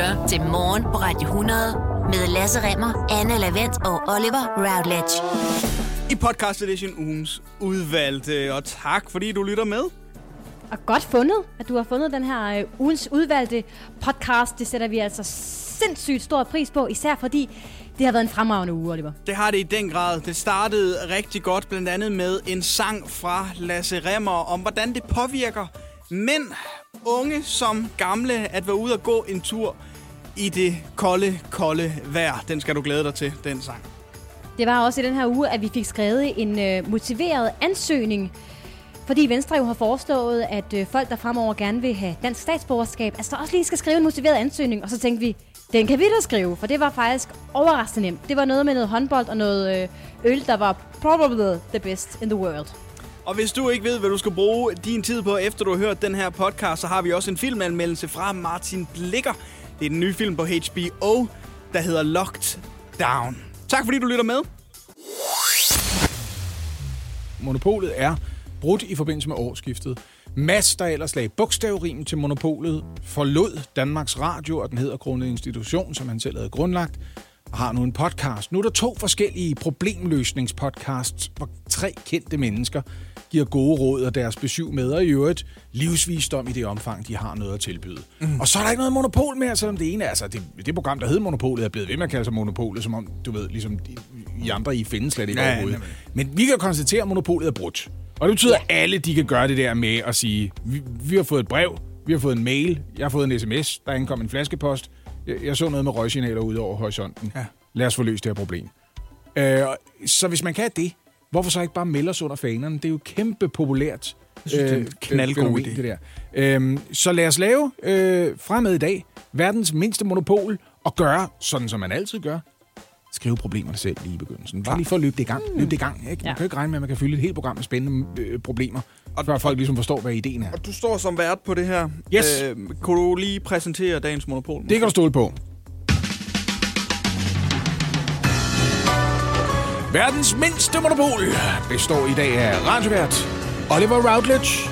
lytter til Morgen på Radio 100 med Lasse Remmer, Anne Lavendt og Oliver Routledge. I podcast edition ugens udvalgte, og tak fordi du lytter med. Og godt fundet, at du har fundet den her øh, ugens udvalgte podcast. Det sætter vi altså sindssygt stor pris på, især fordi det har været en fremragende uge, Oliver. Det har det i den grad. Det startede rigtig godt, blandt andet med en sang fra Lasse Remmer om, hvordan det påvirker mænd, unge som gamle, at være ude og gå en tur i det kolde, kolde vejr. Den skal du glæde dig til, den sang. Det var også i den her uge, at vi fik skrevet en øh, motiveret ansøgning, fordi Venstre jo har foreslået, at øh, folk, der fremover gerne vil have dansk statsborgerskab, altså også lige skal skrive en motiveret ansøgning, og så tænkte vi, den kan vi da skrive, for det var faktisk overraskende nemt. Det var noget med noget håndbold og noget øh, øl, der var probably the best in the world. Og hvis du ikke ved, hvad du skal bruge din tid på, efter du har hørt den her podcast, så har vi også en filmanmeldelse fra Martin Blikker. Det er den nye film på HBO, der hedder Locked Down. Tak fordi du lytter med. Monopolet er brudt i forbindelse med årsskiftet. Mads, der ellers lagde bogstavrimen til monopolet, forlod Danmarks Radio, og den hedder Grundet Institution, som han selv havde grundlagt, har nu en podcast. Nu er der to forskellige problemløsningspodcasts, hvor tre kendte mennesker giver gode råd af deres besøg med, og i øvrigt livsvisdom i det omfang, de har noget at tilbyde. Mm. Og så er der ikke noget monopol mere, selvom det ene er, altså det, det program, der hedder Monopolet, er blevet ved med at kalde sig Monopolet, som om, du ved, ligesom de, I andre, I findes slet ikke Ja, overhovedet. nemlig. Men vi kan konstatere, at monopolet er brudt. Og det betyder, at alle de kan gøre det der med at sige, vi, vi har fået et brev, vi har fået en mail, jeg har fået en sms, der ankom en flaskepost, jeg, jeg så noget med røgsignaler ude over horisonten. Ja. Lad os få løst det her problem. Øh, så hvis man kan det, hvorfor så ikke bare melde os under fanerne? Det er jo kæmpe populært. Jeg synes, det er en knaldgod fænomen, idé. Det der. Øhm, så lad os lave øh, fremad i dag verdens mindste monopol og gøre, sådan som man altid gør, skrive problemerne selv lige i begyndelsen. Bare lige for at løbe det i gang. Løbe det i gang ikke? Man Ja. kan jo ikke regne med, at man kan fylde et helt program med spændende øh, problemer, og før folk ligesom forstår, hvad ideen er. Og du står som vært på det her. Yes. Øh, kunne du lige præsentere dagens monopol? Det kan du stole på. Verdens mindste monopol består i dag af radiovært Oliver Routledge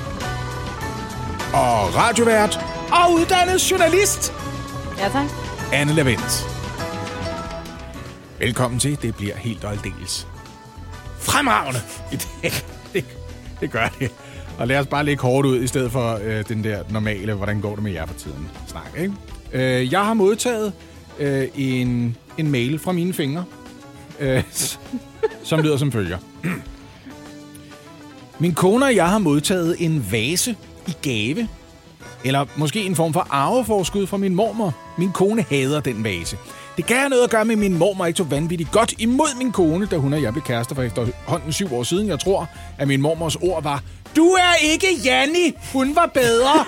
og radiovært og uddannet journalist Ja, tak. Anne Lavendt. Velkommen til. Det bliver helt og aldeles fremragende i dag. Det, det gør det. Og lad os bare lægge hårdt ud, i stedet for øh, den der normale, hvordan går det med jer for tiden snak. Ikke? Øh, jeg har modtaget øh, en, en mail fra mine fingre, øh, som lyder som følger. Min kone og jeg har modtaget en vase i gave. Eller måske en form for arveforskud fra min mormor. Min kone hader den vase. Det kan have noget at gøre med, at min mormor ikke tog vanvittigt godt imod min kone, da hun og jeg blev kærester for efterhånden syv år siden. Jeg tror, at min mormors ord var, Du er ikke Janni, hun var bedre.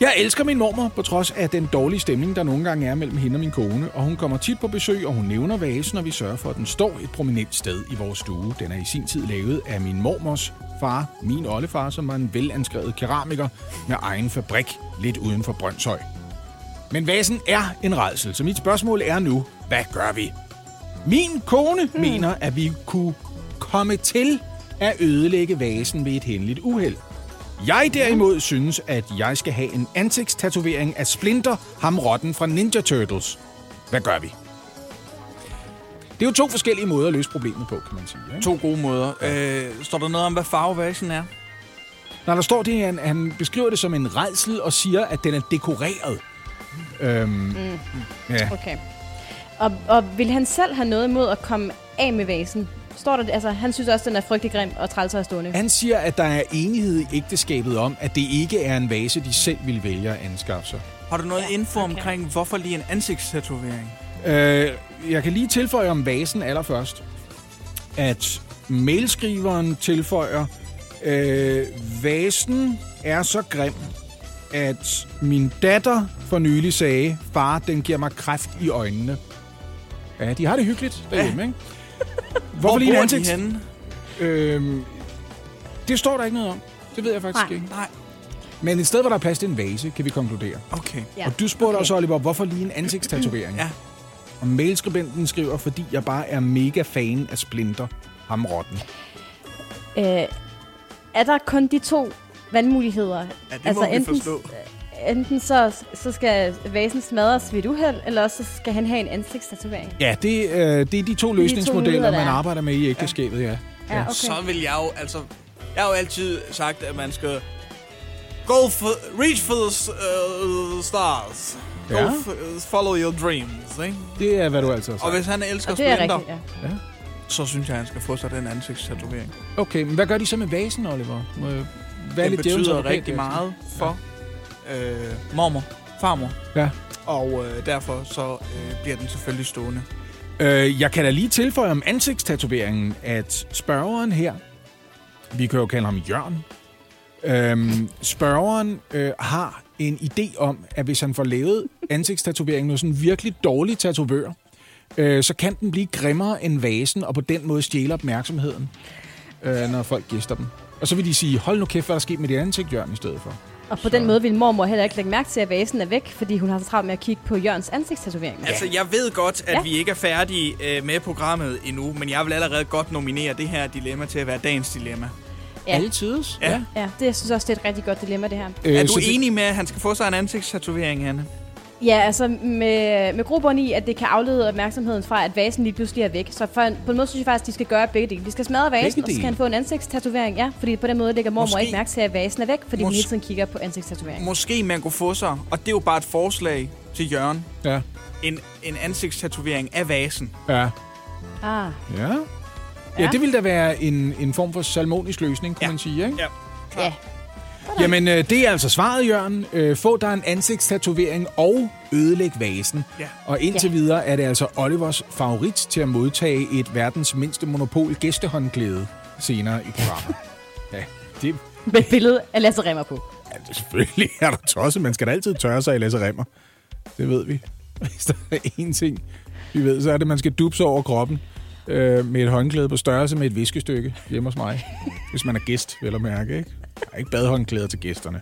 Jeg elsker min mormor, på trods af den dårlige stemning, der nogle gange er mellem hende og min kone, og hun kommer tit på besøg, og hun nævner vasen, og vi sørger for, at den står et prominent sted i vores stue. Den er i sin tid lavet af min mormors far, min oldefar, som var en velanskrevet keramiker med egen fabrik lidt uden for Brøndshøj. Men vasen er en redsel, så mit spørgsmål er nu, hvad gør vi? Min kone hmm. mener, at vi kunne komme til at ødelægge vasen ved et hændeligt uheld. Jeg derimod synes, at jeg skal have en ansigtstatovering af Splinter, ham rotten fra Ninja Turtles. Hvad gør vi? Det er jo to forskellige måder at løse problemet på, kan man sige. Ikke? To gode måder. Øh, står der noget om, hvad farve vasen er? Når der står det, han, han beskriver det som en redsel og siger, at den er dekoreret. Øhm, mm. ja. Okay. Og, og vil han selv have noget imod at komme af med vasen? Står der, altså, han synes også, den er frygtelig grim og træls at stående. Han siger, at der er enighed i ægteskabet om, at det ikke er en vase, de selv vil vælge at anskaffe sig. Har du noget Ja, info okay. omkring, hvorfor lige en ansigtstatovering? Øh, jeg kan lige tilføje om vasen allerførst, at mailskriveren tilføjer, øh, vasen er så grim, at min datter for nylig sagde, far, den giver mig kræft i øjnene. Ja, de har det hyggeligt derhjemme, ikke? Hvor lige en bor de ansigt- henne? Øhm, det står der ikke noget om. Det ved jeg faktisk Nej. ikke. Nej, Men et sted, hvor der er plads til en vase, kan vi konkludere. okay. Ja. Og du spurgte okay. også, Oliver, hvorfor lige en ansigtstatovering? Ja. Og mailskribenten skriver, fordi jeg bare er mega fan af Splinter, ham rotten. Øh, er der kun de to valgmuligheder? Ja, det må vi enten, forstå. enten så, så skal vasen smadres ved et uheld, eller også så skal han have en ansigtstatovering. Ja, det, øh, det er de to løsningsmodeller, man er. arbejder med i ægteskabet, ja. Ja, okay. Så vil jeg jo, altså... Jeg har jo altid sagt, at man skal... Go for... Reach for the uh, stars. Go Ja. for, follow your dreams, ikke? Det er, hvad du altid har Og sagt. hvis han elsker Og er splinter, rigtigt, ja. så synes jeg, han skal få sig den ansigtstatovering. Okay, men hvad gør de så med vasen, Oliver? Må jeg lidt djævelens betyder advokat rigtig meget for øh, mormor, farmor. Ja. Og øh, derfor så øh, bliver den selvfølgelig stående. Øh, jeg kan da lige tilføje om ansigtstatoveringen, at spørgeren her, vi kan jo kalde ham Jørgen, øhm, spørgeren øh, har en idé om, at hvis han får lavet ansigtstatoveringen med sådan en virkelig dårlig tatovør, øh, så kan den blive grimmere end vasen, og på den måde stjæle opmærksomheden, øh, når folk gæster dem. Og så vil de sige, hold nu kæft, hvad er der sket med dit ansigt, Jørgen, i stedet for. Og på den måde vil mormor heller ikke lægge mærke til, at vasen er væk, fordi hun har så travlt med at kigge på Jørgens ansigtstatovering. Ja. Altså, jeg ved godt, at Ja. ja. vi ikke er færdige øh, med programmet endnu, men jeg vil allerede godt nominere det her dilemma til at være dagens dilemma. Ja. Altid. Ja. Ja, det jeg synes også, det er et rigtig godt dilemma, det her. Øh, Er du så det- enig med, at han skal få sig en ansigtstatovering, Anne? Ja, altså med, med grupperne i, at det kan aflede opmærksomheden fra, at vasen lige pludselig er væk. Så for, på en måde synes jeg faktisk, at de skal gøre begge dele. De skal smadre vasen, Begge og så skal han få en ansigtstatovering. Ja, fordi på den måde lægger mormor Måske- ikke mærke til, at vasen er væk, fordi hun Mås- hele tiden kigger på ansigtstatoveringen. Måske man kunne få sig, og det er jo bare et forslag til Jørgen, Ja. en, en ansigtstatovering af vasen. Ja. Ah, Ja. Ja, Ja. det ville da være en, en form for salmonisk løsning, kunne Ja. man sige, ikke? Ja. ja. Jamen, øh, det er altså svaret, Jørgen. Øh, få dig en ansigtstatovering og ødelæg vasen. Ja. Og indtil ja. videre er det altså Olivers favorit til at modtage et verdens mindste monopol gæstehåndklæde senere i programmet. ja, det, Med et billede af Lasse Remmer på. ja, det selvfølgelig er der tosset. Man skal da altid tørre sig i Lasse Remmer. Det ved vi. Hvis der er én ting, vi ved, så er det, at man skal dubse over kroppen øh, med et håndklæde på størrelse med et viskestykke hjemme hos mig. Hvis man er gæst, vel at mærke, ikke? Der er ikke badehåndklæder til gæsterne.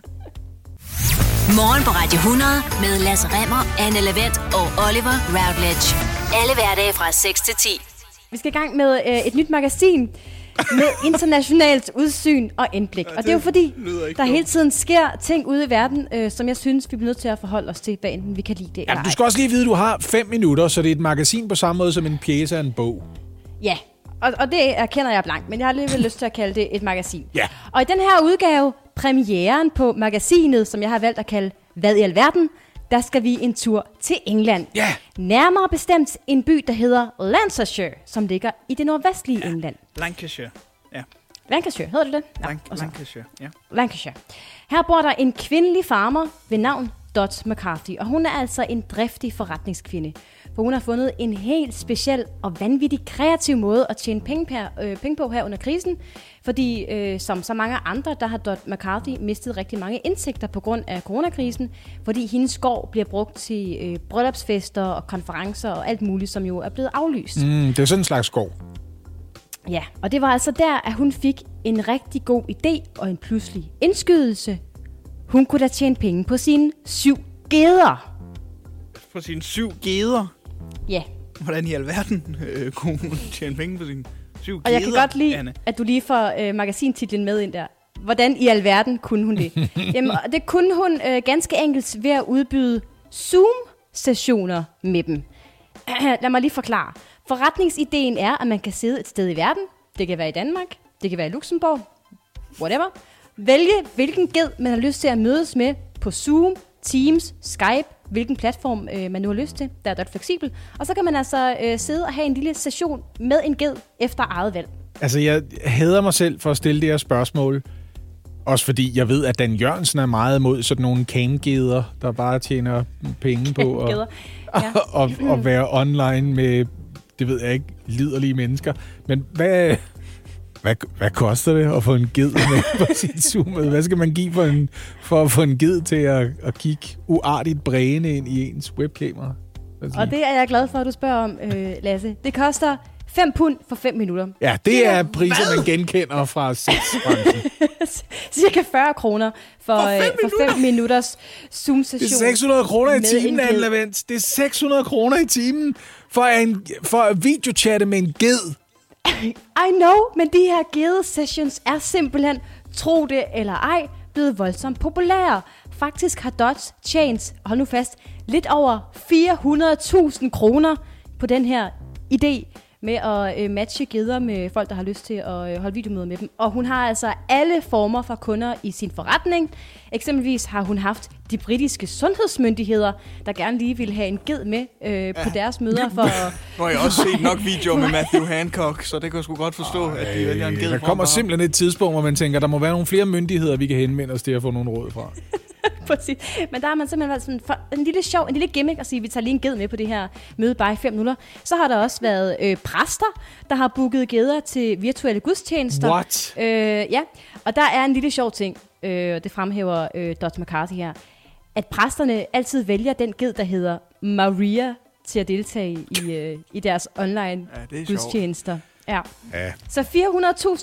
Morgen på Radio 100 med Lasse Remmer, Anne Lavendt og Oliver Routledge. Alle hverdage fra 6 til 10. Vi skal i gang med øh, et nyt magasin med internationalt udsyn og indblik. og det er jo fordi, der hele tiden sker ting ude i verden, øh, som jeg synes, vi bliver nødt til at forholde os til, hvad enten vi kan lide det eller Jamen, du ej. skal også lige vide, at du har fem minutter, så det er et magasin på samme måde som en pjæse af en bog. Ja, og, og det erkender jeg blankt, men jeg har alligevel lyst til at kalde det et magasin. Ja. Og i den her udgave, premieren på magasinet, som jeg har valgt at kalde Hvad i alverden, der skal vi en tur til England. Ja. Nærmere bestemt en by, der hedder Lancashire, som ligger i det nordvestlige ja. England. Lancashire. Ja, Lancashire, hedder det det? Nå, Lanc- Lancashire, ja. Lancashire. Her bor der en kvindelig farmer ved navn Dot McCarthy, og hun er altså en driftig forretningskvinde. For hun har fundet en helt speciel og vanvittig kreativ måde at tjene penge, per, øh, penge på her under krisen. Fordi øh, som så mange andre, der har Dot McCarthy mistet rigtig mange indtægter på grund af coronakrisen. Fordi hendes gård bliver brugt til øh, bryllupsfester og konferencer og alt muligt, som jo er blevet aflyst. Mm. Det er sådan en slags skov. Ja, og det var altså der, at hun fik en rigtig god idé og en pludselig indskydelse. Hun kunne da tjene penge på sine syv geder. På sine syv geder. Ja, Hvordan i alverden øh, kunne hun tjene penge på sine syv og jeg kan godt lide, Anne? at du lige får øh, magazintitlen med ind der. Hvordan i alverden kunne hun det? Jamen, det kunne hun øh, ganske enkelt ved at udbyde Zoom-sessioner med dem. Lad mig lige forklare. Forretningsideen er, at man kan sidde et sted i verden. Det kan være i Danmark, det kan være i Luxembourg, whatever. Vælge, hvilken ged man har lyst til at mødes med på Zoom, Teams, Skype, hvilken platform øh, man nu har lyst til. Der er det fleksibel. Og så kan man altså øh, sidde og have en lille session med en ged efter eget valg. Altså, jeg hader mig selv for at stille det her spørgsmål. Også fordi jeg ved, at Dan Jørgensen er meget imod sådan nogle kamgeder, der bare tjener penge på at, Ja. og, og være online med, det ved jeg ikke, liderlige mennesker. Men hvad, hvad, hvad koster det at få en ged med på sit zoom Hvad skal man give for, en, for at få en ged til at, at kigge uartigt bræne ind i ens webkamera? Og det er jeg glad for, at du spørger om, øh, Lasse. Det koster 5 pund for 5 minutter. Ja, det er priser, man genkender fra sexbranchen. Cirka 40 kroner for, for, øh, for 5 minutters Zoom-session. Det er 600 kroner i timen, en Anne ged. Lavent. Det er 600 kroner i timen for, en, for at videochatte med en ged. I know, men de her gede sessions er simpelthen, tro det eller ej, blevet voldsomt populære. Faktisk har Dodge tjent, hold nu fast, lidt over 400.000 kroner på den her idé med at øh, matche geder med folk, der har lyst til at øh, holde videomøder med dem. Og hun har altså alle former for kunder i sin forretning. Eksempelvis har hun haft de britiske sundhedsmyndigheder, der gerne lige ville have en ged med øh, ja. på deres møder. For at, Nu har jeg også set nok videoer med Matthew Hancock, så det kan jeg sgu godt forstå, Ej, at de vælger en ged Der kommer simpelthen et tidspunkt, hvor man tænker, der må være nogle flere myndigheder, vi kan henvende os til at få nogle råd fra. Præcis. Men der har man simpelthen været sådan for en lille sjov, en lille gimmick at sige, at vi tager lige en ged med på det her møde bare i fem minutter. Så har der også været øh, præster, der har booket geder til virtuelle gudstjenester. What? Øh, ja, og der er en lille sjov ting, øh, det fremhæver øh, Dr. McCarthy her, at præsterne altid vælger den ged, der hedder Maria, til at deltage i, øh, i deres online Ja, det er sjovt. gudstjenester. Ja. Ja. Så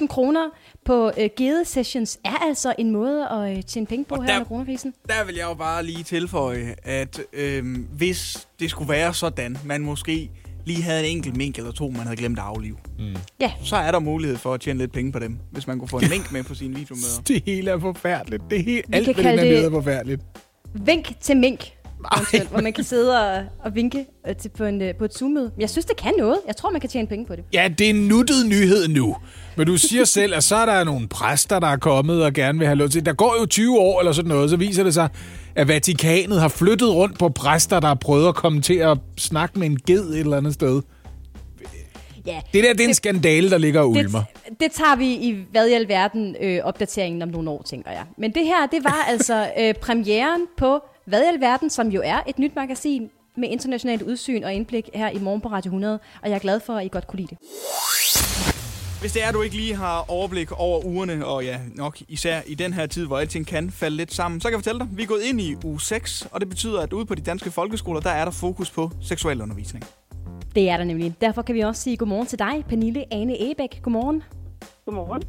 400.000 kroner på øh, gede-sessions er altså en måde at øh, tjene penge på Og her der- under coronakrisen. Der vil jeg jo bare lige tilføje, at øhm, hvis det skulle være sådan, man måske lige havde en enkelt mink eller to, man havde glemt at aflive, Ja, så er der mulighed for at tjene lidt penge på dem, hvis man kunne få en mink med på sine videomøder. Det hele er forfærdeligt. Det er helt, Vi alt kan ved den her det- er forfærdeligt. vink til mink. Eventuelt, Hvor man kan sidde og, og vinke øh, til, på, en, øh, på et Zoom-møde. Jeg synes, det kan noget. Jeg tror, man kan tjene penge på det. Ja, det er en nuttet nyhed nu. Men du siger selv, at så er der nogle præster, der er kommet og gerne vil have lov til. Der går jo 20 år eller sådan noget, så viser det sig, at Vatikanet har flyttet rundt på præster, der har prøvet at komme til at snakke med en ged et eller andet sted. Ja, Det der, det er en skandale, der ligger og ulmer. det, det tager vi i hvad i alverden øh, opdateringen om nogle år, tænker jeg. Men det her, det var altså øh, premieren på Hvad i alverden, som jo er et nyt magasin med internationalt udsyn og indblik her i morgen på Radio 100. Og jeg er glad for, at I godt kunne lide det. Hvis det er, at du ikke lige har overblik over ugerne, og ja, nok især i den her tid, hvor alting kan falde lidt sammen, så kan jeg fortælle dig, vi er gået ind i uge 6, og det betyder, at ude på de danske folkeskoler, der er der fokus på seksualundervisning. Det er der nemlig. Derfor kan vi også sige godmorgen til dig, Pernille Ane Ebæk. Godmorgen. Godmorgen.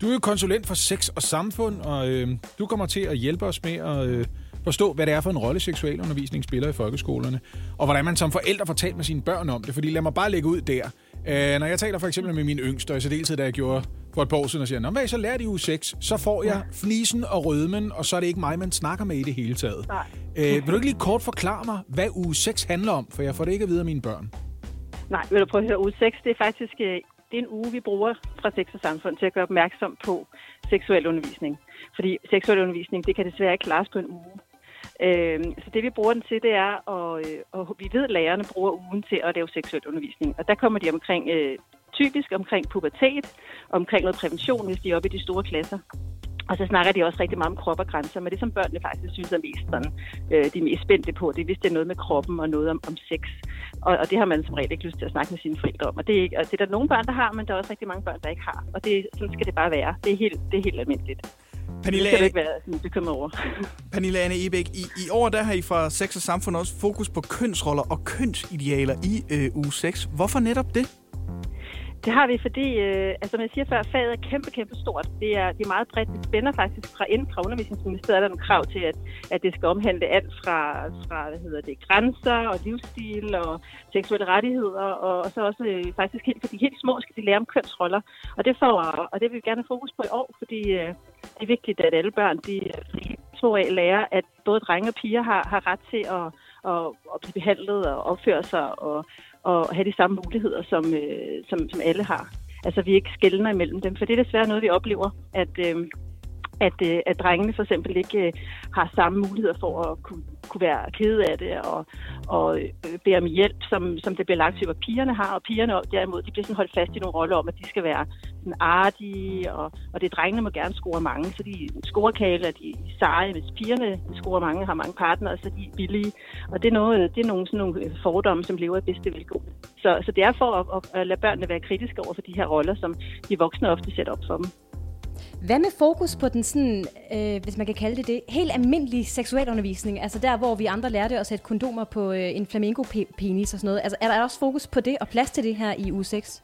Du er jo konsulent for sex og samfund, og øh, du kommer til at hjælpe os med at øh, forstå, hvad det er for en rolle seksualundervisning spiller i folkeskolerne, og hvordan man som forældre får talt med sine børn om det. Fordi lad mig bare lægge ud der. Øh, når jeg taler for eksempel med min yngste, og i særdeleshed, da jeg gjorde for et par år siden, og siger, Nå, hvad så lært i uge 6? Så får jeg fnisen og rødmen, og så er det ikke mig, man snakker med i det hele taget. Nej. Øh, vil du ikke lige kort forklare mig, hvad uge 6 handler om? For jeg får det ikke at vide af mine børn. Nej, vil du prøve at høre, uge 6, det er faktisk øh, det er en uge, vi bruger fra Sex og Samfund til at gøre opmærksom på seksuel undervisning. Fordi seksuel undervisning, det kan desværre ikke klares på en uge. Øh, så det vi bruger den til, det er, og, øh, og vi ved, at lærerne bruger ugen til at lave seksuel undervisning. Og der kommer de omkring, øh, typisk omkring pubertet, omkring noget prævention, hvis de er oppe i de store klasser. Og så snakker de også rigtig meget om krop og grænser, men det som børnene faktisk synes er mest sådan, øh, de er mest spændte på, det er hvis det er noget med kroppen og noget om, om sex. Og, og det har man som regel ikke lyst til at snakke med sine forældre om. Og det, er ikke, og det er der nogle børn, der har, men der er også rigtig mange børn, der ikke har. Og det, sådan skal det bare være. Det er helt, det er helt almindeligt. Pernille, Det du Anne, ikke være sådan, bekymret over. Pernille Anne Ebæk, i, i år der har I fra Sex og Samfund også fokus på kønsroller og kønsidealer i øh, uge 6. Hvorfor netop det? Det har vi, fordi, øh, altså, jeg siger før, faget er kæmpe, kæmpe stort. Det er, det er meget bredt. Det spænder faktisk fra inden fra undervisningsministeriet, er der nogle krav til, at, at det skal omhandle alt fra, fra hvad hedder det, grænser og livsstil og seksuelle rettigheder, og, og så også øh, faktisk helt, for de helt små skal de lære om kønsroller. Og det, får, og det vil vi gerne have fokus på i år, fordi øh, det er vigtigt, at alle børn, de, to af lærer, at både drenge og piger har, har ret til at, at, at blive behandlet og opføre sig og, og have de samme muligheder, som, øh, som, som alle har. Altså, vi ikke skældner imellem dem, for det er desværre noget, vi oplever, at, øh, at, øh, at drengene for eksempel ikke øh, har samme muligheder for at kunne, kunne være kede af det og, og øh, bede om hjælp, som, som det bliver lagt til, hvad pigerne har. Og pigerne derimod, de bliver sådan holdt fast i nogle roller om, at de skal være sådan artige, og, og det drengene må gerne score mange, så de scorekale er de seje, hvis pigerne scorer mange, har mange partnere, så de er billige. Og det er, noget, det er nogle, sådan nogle øh, fordomme, som lever i bedste velgående. Så, så det er for at, at, at lade børnene være kritiske over for de her roller, som de voksne ofte sætter op for dem. Hvad med fokus på den sådan, øh, hvis man kan kalde det det, helt almindelige seksualundervisning? Altså der, hvor vi andre lærte at sætte kondomer på øh, en flamingo-penis og sådan noget. Altså er der også fokus på det og plads til det her i u 6?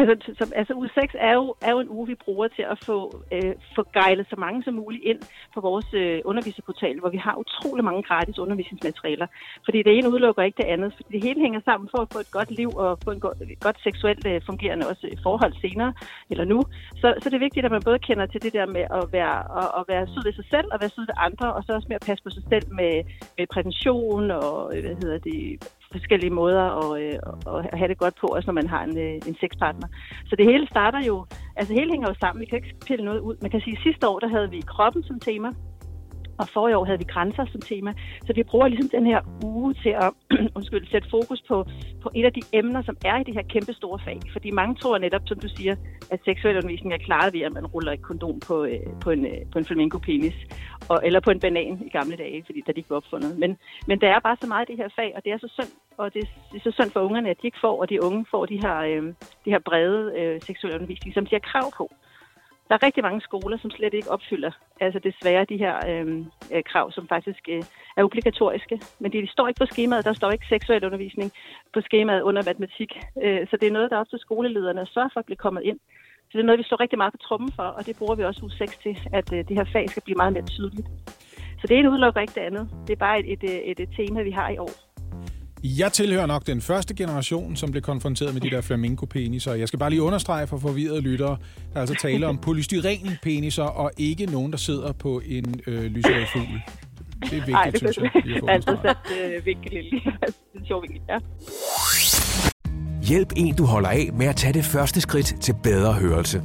Altså, som, altså uge 6 er jo, er jo en uge, vi bruger til at få, øh, få gejlet så mange som muligt ind på vores øh, underviserportal, hvor vi har utrolig mange gratis undervisningsmaterialer. Fordi det ene udelukker ikke det andet, fordi det hele hænger sammen for at få et godt liv og få en go- et godt seksuelt øh, fungerende også øh, forhold senere eller nu. Så, så det er vigtigt, at man både kender til det der med at være, at, at være sød ved sig selv og være sød ved andre, og så også med at passe på sig selv med, med prævention og øh, hvad hedder det, forskellige måder at, øh, at have det godt på, også når man har en, øh, en sexpartner. Så det hele starter jo, altså hele hænger jo sammen, vi kan ikke pille noget ud. Man kan sige, at sidste år, der havde vi kroppen som tema, og forrige år havde vi grænser som tema. Så vi bruger ligesom den her uge til at undskyld, sætte fokus på, på et af de emner, som er i det her kæmpe store fag. Fordi mange tror netop, som du siger, at seksuel undervisning er klaret ved, at man ruller et kondom på, øh, på en, øh, på en flamingo-penis. Og, eller på en banan i gamle dage, fordi da de ikke var opfundet. Men, men der er bare så meget i det her fag, og det er så synd, og det, det er så synd for ungerne, at de ikke får, og de unge får de her, øh, de her brede øh, seksuelle undervisning, som de har krav på. Der er rigtig mange skoler, som slet ikke opfylder altså desværre de her øhm, øh, krav, som faktisk øh, er obligatoriske. Men det de står ikke på skemaet. Der står ikke seksuel undervisning på skemaet under matematik. Øh, så det er noget, der er op til skolelederne at sørge for at blive kommet ind. Så det er noget, vi står rigtig meget på trummen for, og det bruger vi også u 6 til, at øh, det her fag skal blive meget mere tydeligt. Så det ene udelukker ikke det andet. Det er bare et, et, øh, et, et tema, vi har i år. Jeg tilhører nok den første generation, som blev konfronteret med de der flamingo-peniser. Jeg skal bare lige understrege for forvirrede lyttere, der er altså tale om polystyren-peniser, og ikke nogen, der sidder på en øh, lyserød fugl. Det er vigtigt, Ej, det synes jeg. at få altså sat øh, vinkel lige. Det er sjovt vinkel, ja. Hjælp en, du holder af med at tage det første skridt til bedre hørelse.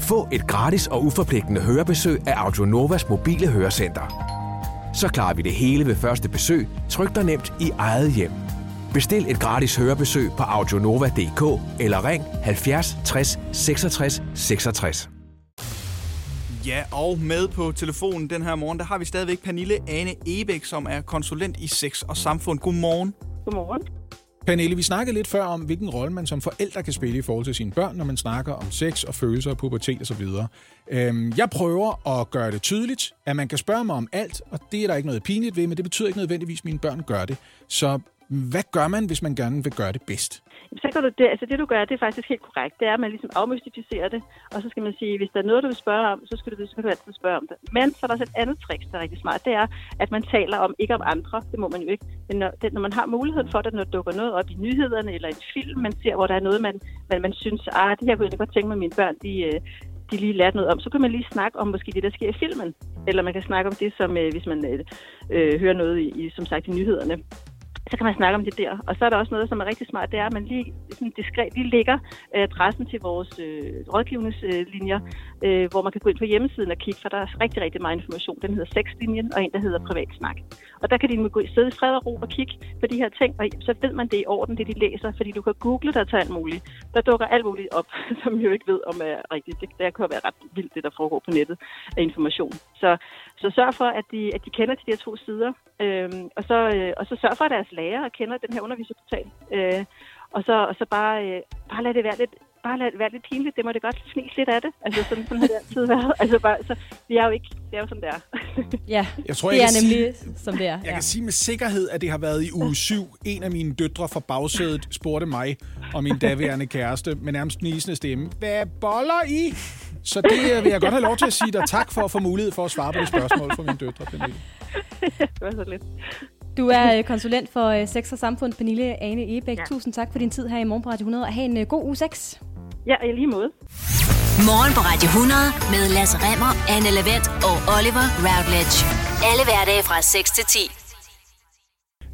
Få et gratis og uforpligtende hørebesøg af Audionovas mobile hørecenter. Så klarer vi det hele ved første besøg, tryk dig nemt i eget hjem. Bestil et gratis hørebesøg på audionova.dk eller ring 70 60 66 66. Ja, og med på telefonen den her morgen, der har vi stadigvæk Pernille Ane Ebæk, som er konsulent i sex og samfund. Godmorgen. Godmorgen. Pernille, vi snakkede lidt før om, hvilken rolle man som forældre kan spille i forhold til sine børn, når man snakker om sex og følelser og pubertet osv. Øhm, jeg prøver at gøre det tydeligt, at man kan spørge mig om alt, og det er der ikke noget pinligt ved, men det betyder ikke nødvendigvis, at mine børn gør det. Så hvad gør man, hvis man gerne vil gøre det bedst? Så kan du det, altså det du gør, det er faktisk helt korrekt. Det er, at man ligesom afmystificerer det, og så skal man sige, hvis der er noget, du vil spørge om, så skal du, så kan du altid spørge om det. Men så er der også et andet trick, der er rigtig smart. Det er, at man taler om, ikke om andre, det må man jo ikke, men når, det, når man har muligheden for det, når der dukker noget op i nyhederne eller en film, man ser, hvor der er noget, man, man, man synes, ah, det her kunne jeg godt tænke mig, mine børn, de, øh, de lige lærte noget om, så kan man lige snakke om måske det, der sker i filmen. Eller man kan snakke om det, som øh, hvis man øh, øh hører noget i, i, som sagt, i nyhederne så kan man snakke om det der. Og så er der også noget, som er rigtig smart, det er, at man lige sådan diskret lige lægger øh, adressen til vores øh, rådgivningslinjer, øh, hvor man kan gå ind på hjemmesiden og kigge, for der er rigtig, rigtig meget information. Den hedder Sexlinjen, og en, der hedder Privatsnak. Og der kan de gå sidde i fred og ro og kigge på de her ting, og så ved man det er i orden, det de læser, fordi du kan google der til alt muligt. Der dukker alt muligt op, som jo ikke ved, om er rigtigt. Det, der kan være ret vildt, det der foregår på nettet af information. Så, så sørg for, at de, at de kender til de her to sider, øh, og, så, øh, og så sørg for, at deres lærere kender den her underviserportal. Øh, og så, og så bare, øh, bare lad det være lidt bare lad det være lidt pinligt. Det må det godt fnise lidt af det. Altså, sådan, sådan har det altid været. Altså, bare, så vi er jo ikke, det er jo sådan, det er. Ja, Jeg tror, det jeg er nemlig, som det er. Jeg ja. kan sige med sikkerhed, at det har været i uge 7. En af mine døtre fra bagsædet spurgte mig og min daværende kæreste med nærmest nisende stemme, hvad boller I? Så det øh, vil jeg godt have lov til at sige dig tak for at få mulighed for at svare på det spørgsmål fra mine døtre, Pernille. det var så lidt. Du er øh, konsulent for øh, Sex og Samfund, Pernille Ane Ebæk. Ja. Tusind tak for din tid her i morgen på Radio 100, og have en øh, god uge 6. Ja, i lige måde. Morgen på Radio 100 med Lasse Remmer, Anne Lavendt og Oliver Routledge. Alle hverdage fra 6 til 10.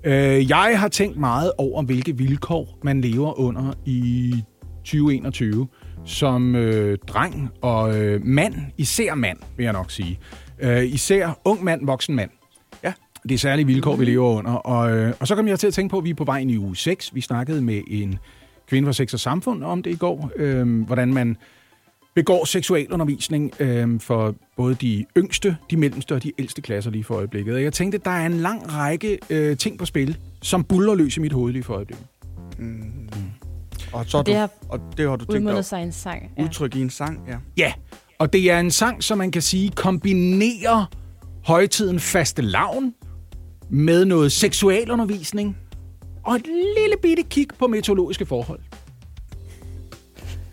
Øh, jeg har tænkt meget over, hvilke vilkår man lever under i 2021 som øh, dreng og øh, mand, især mand, vil jeg nok sige. Øh, især ung mand, voksen mand. Det er særlige vilkår, vi lever under. Og, øh, og så kom jeg til at tænke på, at vi er på vej ind i uge 6. Vi snakkede med en kvinde fra Sex og Samfund om det i går. Øh, hvordan man begår seksualundervisning øh, for både de yngste, de mellemste og de ældste klasser lige for øjeblikket. Og jeg tænkte, at der er en lang række øh, ting på spil, som buller løs i mit hoved lige for øjeblikket. Og, så Og du, det har og det har du tænkt dig sig en sang. Ja. udtrykke i en sang, ja. Ja, og det er en sang, som man kan sige kombinerer højtiden faste lavn med noget seksualundervisning og et lille bitte kig på meteorologiske forhold.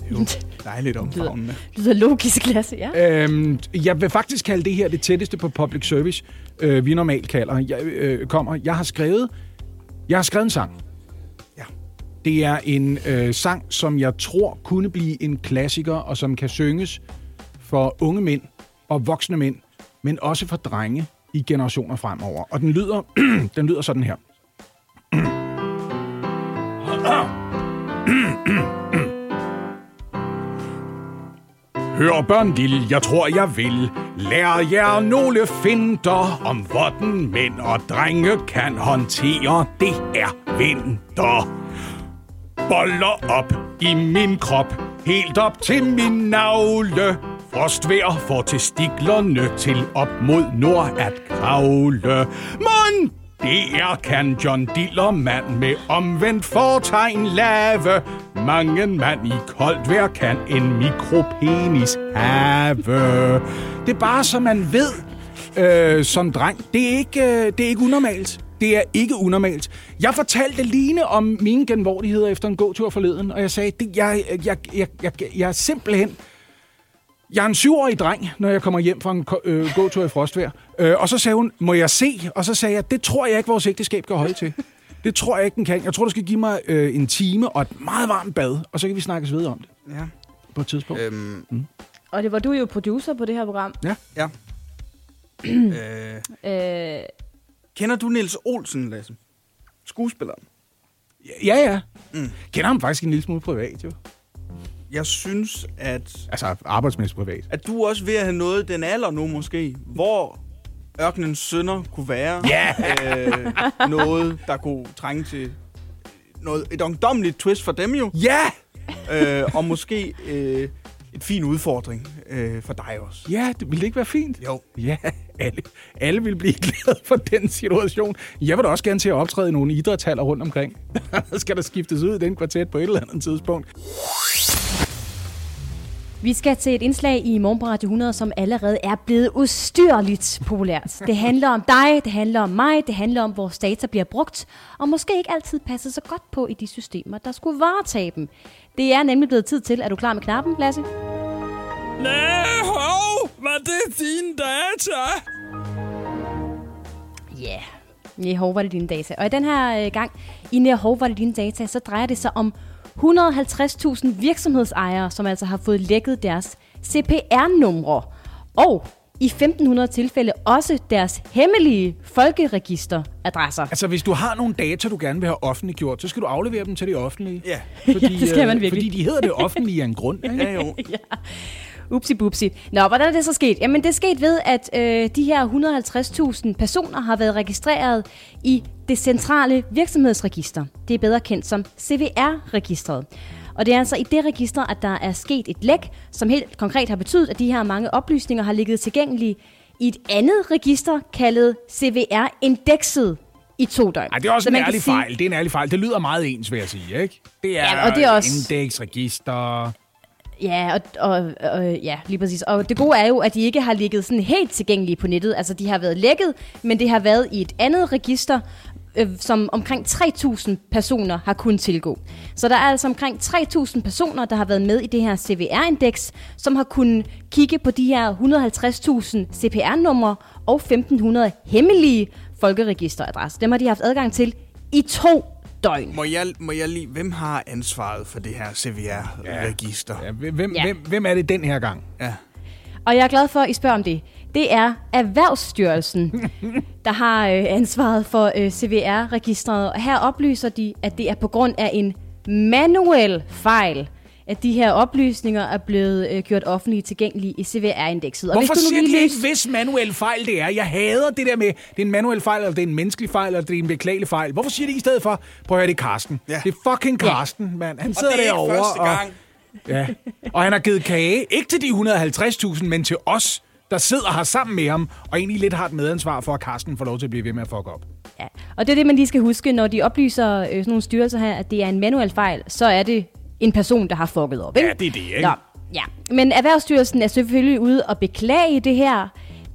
Det Jo, dejligt omfavnende. Det lyder logisk, Lasse, ja. Øhm, jeg vil faktisk kalde det her det tætteste på public service, øh, vi normalt kalder. Jeg, øh, kommer. Jeg har skrevet, jeg har skrevet en sang. Ja. Det er en øh, sang, som jeg tror kunne blive en klassiker, og som kan synges for unge mænd og voksne mænd, men også for drenge i generationer fremover. Og den lyder, den lyder sådan her. Hør børn lille, jeg tror jeg vil Lære jer nogle finter Om hvordan mænd og drenge kan håndtere Det er vinter Boller op i min krop Helt op til min navle Frostvejr får testiklerne til op mod nord at kravle Mon det er kan John Dillermand med omvendt fortegn lave. Mange mand i koldt vejr kan en mikropenis have. Det er bare så man ved, øh, som dreng. Det er, ikke, øh, det er ikke unormalt. Det er ikke unormalt. Jeg fortalte Line om mine genvordigheder efter en gåtur forleden, og jeg sagde, det, jeg, jeg, jeg, jeg, jeg er simpelthen jeg er en syvårig dreng, når jeg kommer hjem fra en øh, gåtur i frostvejr. Øh, og så sagde hun, må jeg se? Og så sagde jeg, det tror jeg ikke, vores ægteskab kan holde til. Det tror jeg ikke, den kan. Jeg tror, du skal give mig øh, en time og et meget varmt bad, og så kan vi snakkes videre om det Ja. på et tidspunkt. Øhm, Mm. Og det var du jo producer på det her program. Ja. ja. øh, Øh, kender du Niels Olsen, Lasse? Skuespilleren. Ja, ja. Mm. Kender ham faktisk en lille smule privat, jo. Jeg synes, at, Altså arbejdsmæssigt privat. at du også ved at have nået den alder nu måske, hvor ørkenens sønner kunne være Ja! øh, noget, der kunne trænge til noget, et ungdomligt twist for dem jo, Ja! øh, og måske øh, et fin udfordring øh, for dig også. Ja, det ville ikke være fint? Jo. Ja, alle, alle vil blive glade for den situation. Jeg vil da også gerne til at optræde i nogle idrætshaller rundt omkring. Der skal der skiftes ud i den kvartet på et eller andet tidspunkt. Vi skal til et indslag i Morgen på Radio 100, som allerede er blevet ustyrligt populært. Det handler om dig, det handler om mig, det handler om, vores data bliver brugt, og måske ikke altid passer så godt på i de systemer, der skulle varetage dem. Det er nemlig blevet tid til. Er du klar med knappen, Lasse? Nej, hov, var det dine data? Ja. Yeah. Nehov var det dine data. Og i den her øh, gang, i Nehov var det dine data, så drejer det sig om 150.000 virksomhedsejere, som altså har fået lækket deres CPR-numre. Og i 1500 tilfælde også deres hemmelige folkeregisteradresser. Altså, hvis du har nogle data, du gerne vil have offentliggjort, så skal du aflevere dem til det offentlige. Ja. Fordi, Ja, det skal man øh, virkelig. Fordi de hedder det offentlige af en grund. Ikke? Ja, jo. Upsi bupsi. Nå, hvordan er det så sket? Jamen, det er sket ved, at øh, de her 150.000 personer har været registreret i det centrale virksomhedsregister. Det er bedre kendt som CVR-registret. Og det er altså i det register, at der er sket et læk, som helt konkret har betydet, at de her mange oplysninger har ligget tilgængelige i et andet register, kaldet CVR-indekset i to døgn. Ej, det er også Så en ærlig sige- fejl. Det er en ærlig fejl. Det lyder meget ens, vil jeg sige, ikke? Det er, Ja, og det er også- indeksregister. Ja, og, og, og, ja, lige præcis. Og det gode er jo, at de ikke har ligget sådan helt tilgængelige på nettet. Altså, de har været lækket, men det har været i et andet register, øh, som omkring 3.000 personer har kunnet tilgå. Så der er altså omkring 3.000 personer, der har været med i det her CVR-indeks, som har kunnet kigge på de her 150.000 CPR-numre og 1.500 hemmelige folkeregisteradresser. Dem har de haft adgang til i to døgn. Må jeg, må jeg lige... Hvem har ansvaret for det her CVR-register? Ja, hvem, Ja. Hvem, hvem er det den her gang? Ja. Og jeg er glad for, at I spørger om det. Det er Erhvervsstyrelsen, der har øh, ansvaret for øh, CVR-registret. Og her oplyser de, at det er på grund af en manuel fejl, at de her oplysninger er blevet øh, gjort offentligt tilgængelige i CVR-indekset. Og Hvorfor hvis du siger nu de lige ikke, hvis manuel fejl det er? Jeg hader det der med, det er en manuel fejl, eller det er en menneskelig fejl, eller det er en beklagelig fejl. Hvorfor siger de i stedet for, prøv at høre, det er Karsten. Ja. Det er fucking Karsten, mand. Han Og sidder det er derovre. første og- gang. Ja. Og han har givet kage, ikke til de 150.000, men til os, der sidder her sammen med ham, og egentlig lidt har et medansvar for, at Karsten får lov til at blive ved med at fuck op. Ja. Og det er det, man lige skal huske, når de oplyser øh, sådan nogle styrelser her, at det er en manuel fejl, så er det en person, der har fucket op. Ikke? Ja, det er det, ikke? Nå, ja. Men Erhvervsstyrelsen er selvfølgelig ude og beklage det her.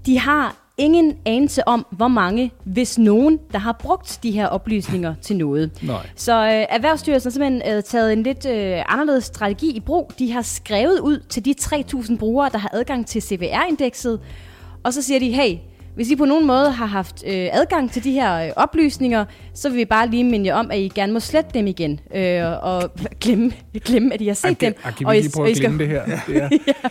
De har ingen anelse om, hvor mange, hvis nogen, der har brugt de her oplysninger til noget. Nej. Så øh, Erhvervsstyrelsen har simpelthen øh, taget en lidt øh, anderledes strategi i brug. De har skrevet ud til de 3.000 brugere, der har adgang til CVR-indekset, og så siger de, hey, hvis I på nogen måde har haft øh, adgang til de her øh, oplysninger, så vil vi bare lige minde jer om, at I gerne må slette dem igen, øh, og glemme, glemme, at I har set Ej, dem. kan og vi I- lige prøve at skal- glemme det her? Det, er,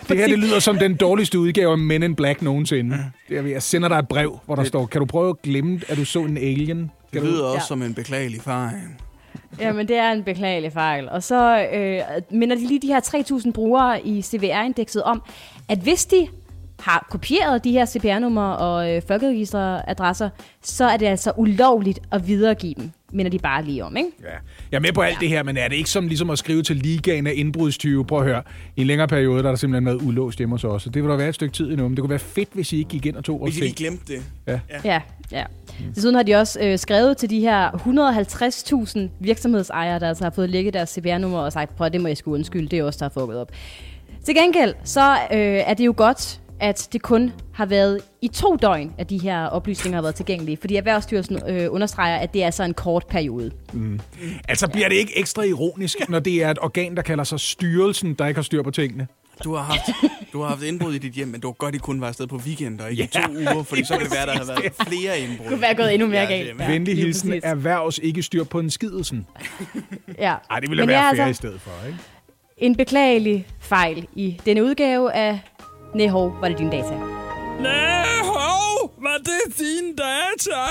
det her det lyder som den dårligste udgave af Men in Black nogensinde. Det er, jeg sender dig et brev, hvor der står, kan du prøve at glemme, at du så en alien? Det Kan du? lyder også Ja. som en beklagelig fejl. Jamen, det er en beklagelig fejl. Og så øh, minder de lige de her 3.000 brugere i CVR-indekset om, at hvis de har kopieret de her CPR-numre og øh, folkeregisteradresser, så er det altså ulovligt at videregive dem, minder de bare lige om, ikke? Ja. Jeg er med på alt det her, men er det ikke som ligesom at skrive til ligaen af indbrudstyve? Prøv at høre. I en længere periode, der er der simpelthen været ulåst hjemme hos os. Så det vil der være et stykke tid endnu. Men det kunne være fedt, hvis I ikke gik ind og tog vores Hvis I glemte det. Ja, ja. Desuden har de også øh, skrevet til de her 150.000 virksomhedsejere, der altså har fået lægget deres CPR-nummer og sagt, prøv det må jeg sgu undskylde, det er også der har fucket op. Til gengæld, så øh, er det jo godt, at det kun har været i to døgn, at de her oplysninger har været tilgængelige. Fordi Erhvervsstyrelsen øh, understreger, at det er altså en kort periode. Altså bliver det ikke ekstra ironisk, når det er et organ, der kalder sig styrelsen, der ikke har styr på tingene? Du har haft, du har haft indbrud i dit hjem, men du har godt, I kun var afsted på weekend og ikke i Ja, to uger, fordi så kan det være, der har været flere indbrud. Det kunne være gået endnu mere Ja, galt. er Ja, Ja, Venlig hilsen, erhvervs ikke styr på en skidelsen. Ja. Ej, det ville Men være det er fair altså i stedet for, ikke? en beklagelig fejl i denne udgave af Nehov, var det din data. Nej, hov, var det dine data?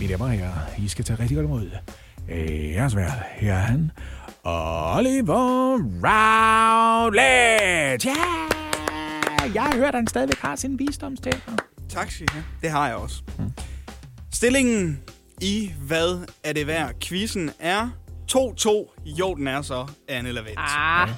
Mine damer og herrer, I skal tage rigtig godt imod. Øh, Jeres vært, her er han, Oliver Routledge. Ja! Jeg har hørt, at han stadigvæk har sin visdomstænder. Tak skal I have. Det har jeg også. Stillingen i Hvad er det værd? Quizzen er 2-2. Jo, den er så, Anne Lavent. Ah,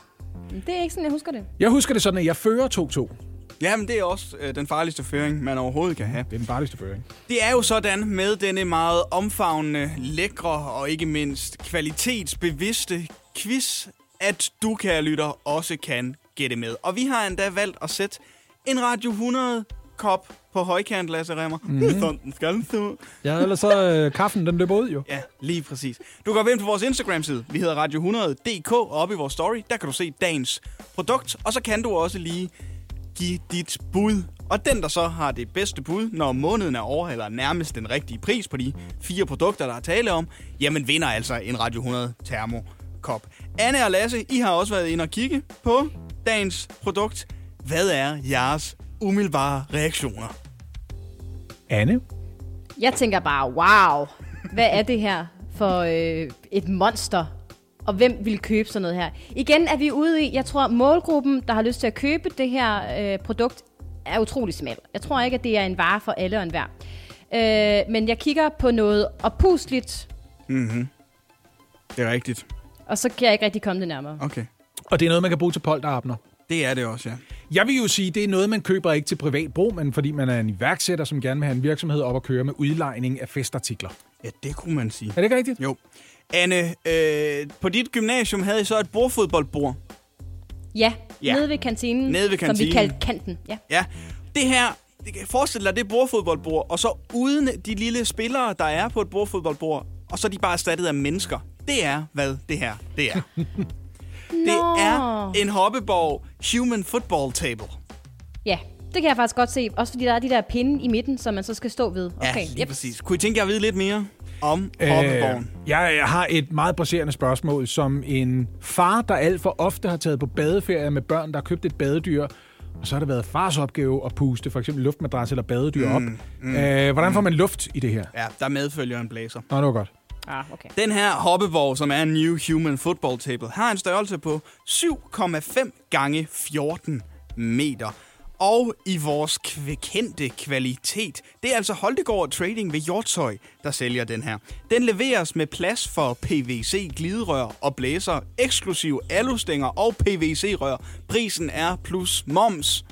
det er ikke sådan, jeg husker det. Jeg husker det sådan, at jeg fører 2-2. Jamen, det er også øh, den farligste føring, man overhovedet kan have. Det er den farligste føring. Det er jo sådan med denne meget omfavnende, lækre og ikke mindst kvalitetsbevidste quiz, at du, kære lytter, også kan gætte med. Og vi har endda valgt at sætte en Radio 100 kop på højkant, Lasse Remmer. Mm-hmm. Det er sådan, den skal ud. Ja, ellers så øh, kaffen, den løber ud jo. Ja, lige præcis. Du kan gå ind på vores Instagram-side. Vi hedder Radio100.dk, og oppe i vores story, der kan du se dagens produkt. Og så kan du også lige give dit bud. Og den, der så har det bedste bud, når måneden er over, eller nærmest den rigtige pris på de fire produkter, der er tale om, jamen vinder altså en Radio 100 termokop. Anne og Lasse, I har også været inde og kigge på dagens produkt. Hvad er jeres umiddelbare reaktioner? Anne? Jeg tænker bare, wow, hvad er det her for øh, et monster? Og hvem vil købe sådan noget her? Igen er vi ude i, jeg tror, målgruppen, der har lyst til at købe det her øh, produkt, er utrolig smal. Jeg tror ikke, at det er en vare for alle og enhver. Øh, men jeg kigger på noget oppusligt, Det er rigtigt. og så kan jeg ikke rigtig komme det nærmere. Okay. Og det er noget, man kan bruge til polterabner. Det er det også, ja. Jeg vil jo sige, det er noget, man køber ikke til privat brug, men fordi man er en iværksætter, som gerne vil have en virksomhed op at køre med udlejning af festartikler. Ja, det kunne man sige. Er det ikke rigtigt? Jo. Anne, øh, på dit gymnasium havde I så et bordfodboldbord. Ja, Ja. nede ved kantinen, Nede ved som vi kantinen. kaldte kanten. Ja. Ja. Det her, det kan forestil dig det bordfodboldbord, og så uden de lille spillere, der er på et bordfodboldbord, og så er de bare erstattet af mennesker. Det er, hvad det her det er. det er en hoppeborg human football table. Ja, det kan jeg faktisk godt se. Også fordi der er de der pinde i midten, som man så skal stå ved. Okay, ja, lige præcis. Kunne I tænke jer at vide lidt mere om Øh, hoppeborgen? jeg, jeg har et meget presserende spørgsmål, som en far, der alt for ofte har taget på badeferie med børn, der har købt et badedyr, og så har det været fars opgave at puste for eksempel luftmadras eller badedyr op. Mm, øh, hvordan får man luft i det her? Ja, der medfølger en blæser. Nå, det var godt. Ah, okay. Den her hoppeborg, som er en New Human Football Table, har en størrelse på 7,5 gange 14 meter. Og i vores kvækendte kvalitet. Det er altså Holdegård Trading ved Hjortshøj, der sælger den her. Den leveres med plads for PVC gliderør og blæser, eksklusiv alustænger og PVC-rør. Prisen er plus moms.